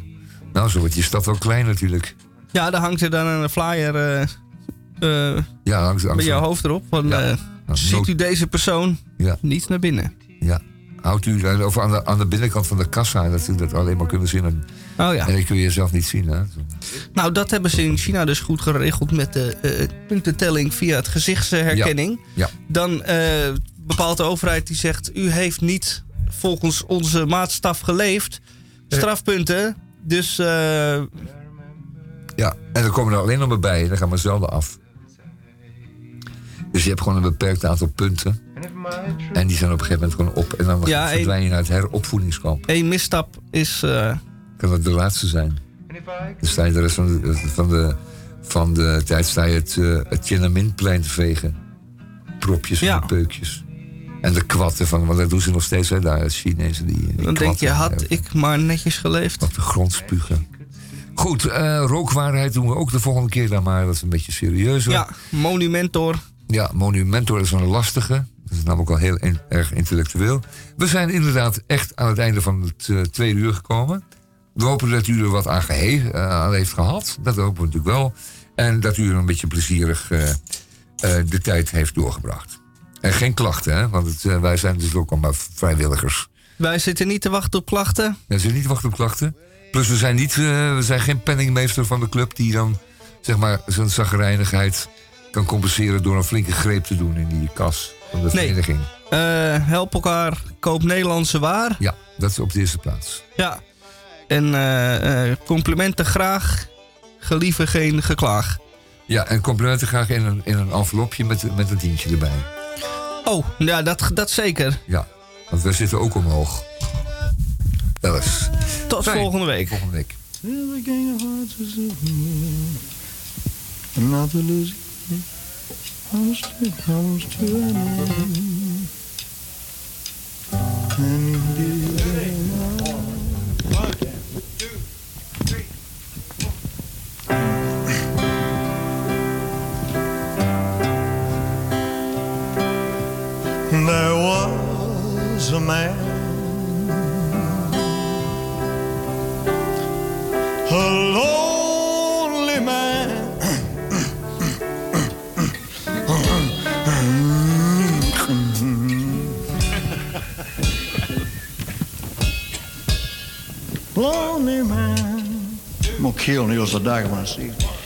Speaker 2: Nou, zo wordt je stad wel klein natuurlijk.
Speaker 1: Ja, daar hangt er dan een flyer eh, eh,
Speaker 2: Ja, langs, langs
Speaker 1: met jouw hoofd erop. Van,
Speaker 2: Ja. Nou,
Speaker 1: ziet
Speaker 2: nood-
Speaker 1: u deze persoon
Speaker 2: Ja,
Speaker 1: niet naar binnen?
Speaker 2: ja. Houdt u, of aan de, aan de binnenkant van de kassa, dat ze dat alleen maar kunnen zien. En,
Speaker 1: Oh ja.
Speaker 2: en dan kun je jezelf niet zien. Hè?
Speaker 1: Nou, dat hebben ze in China dus goed geregeld met de eh, puntentelling via het gezichtsherkenning.
Speaker 2: Ja.
Speaker 1: Dan eh, bepaalt de overheid die zegt: U heeft niet volgens onze maatstaf geleefd. Strafpunten. Dus eh,
Speaker 2: Ja, en dan komen er alleen nog maar bij. En dan gaan we zelden af. Dus je hebt gewoon een beperkt aantal punten. En die zijn op een gegeven moment gewoon op. En dan
Speaker 1: Ja,
Speaker 2: verdwijn je naar het heropvoedingskamp.
Speaker 1: één misstap is. eh,
Speaker 2: Kan dat de laatste zijn. Dan sta je de rest van de, van de, van de tijd sta je het, uh, het Tiananmenplein te vegen. Propjes
Speaker 1: Ja.
Speaker 2: en peukjes. En de kwatten van, want dat doen ze nog steeds, hè, daar, Chinezen die. die
Speaker 1: Dan denk je, had ik maar netjes geleefd.
Speaker 2: op de grond spugen. Goed, eh, rookwaarheid doen we ook de volgende keer dan maar. Dat is een beetje serieuzer.
Speaker 1: Ja, Monumentor.
Speaker 2: Ja, Monumentor is een lastige. Dat is namelijk al heel in- erg intellectueel. We zijn inderdaad echt aan het einde van het eh, tweede uur gekomen. We hopen dat u er wat aan, gehe- eh, aan heeft gehad. Dat hopen we natuurlijk wel. En dat u er een beetje plezierig eh, de tijd heeft doorgebracht. En geen klachten, hè? want het, wij zijn dus ook allemaal vrijwilligers.
Speaker 1: Wij zitten niet te wachten op klachten.
Speaker 2: Ze zijn niet wachten op klachten. Plus we zijn, niet, we zijn geen penningmeester van de club... die dan zeg maar, zijn zagrijnigheid kan compenseren... door een flinke greep te doen in die kas van de
Speaker 1: Nee.
Speaker 2: vereniging.
Speaker 1: Eh, help elkaar, koop Nederlandse waar.
Speaker 2: Ja, dat is op de eerste plaats.
Speaker 1: Ja. En eh, eh, complimenten graag. Gelieven geen geklaag.
Speaker 2: Ja, en complimenten graag in een, in een envelopje met, met een tientje erbij.
Speaker 1: Oh, ja, dat, dat zeker.
Speaker 2: Ja, want wij zitten ook omhoog. Wel eens.
Speaker 1: Tot
Speaker 2: Fijn.
Speaker 1: volgende week.
Speaker 2: Volgende week.
Speaker 5: Another losing comes to comes to an end. And There was a man, a Lonely man. I'm gonna kill Neil's the dagger when I see him.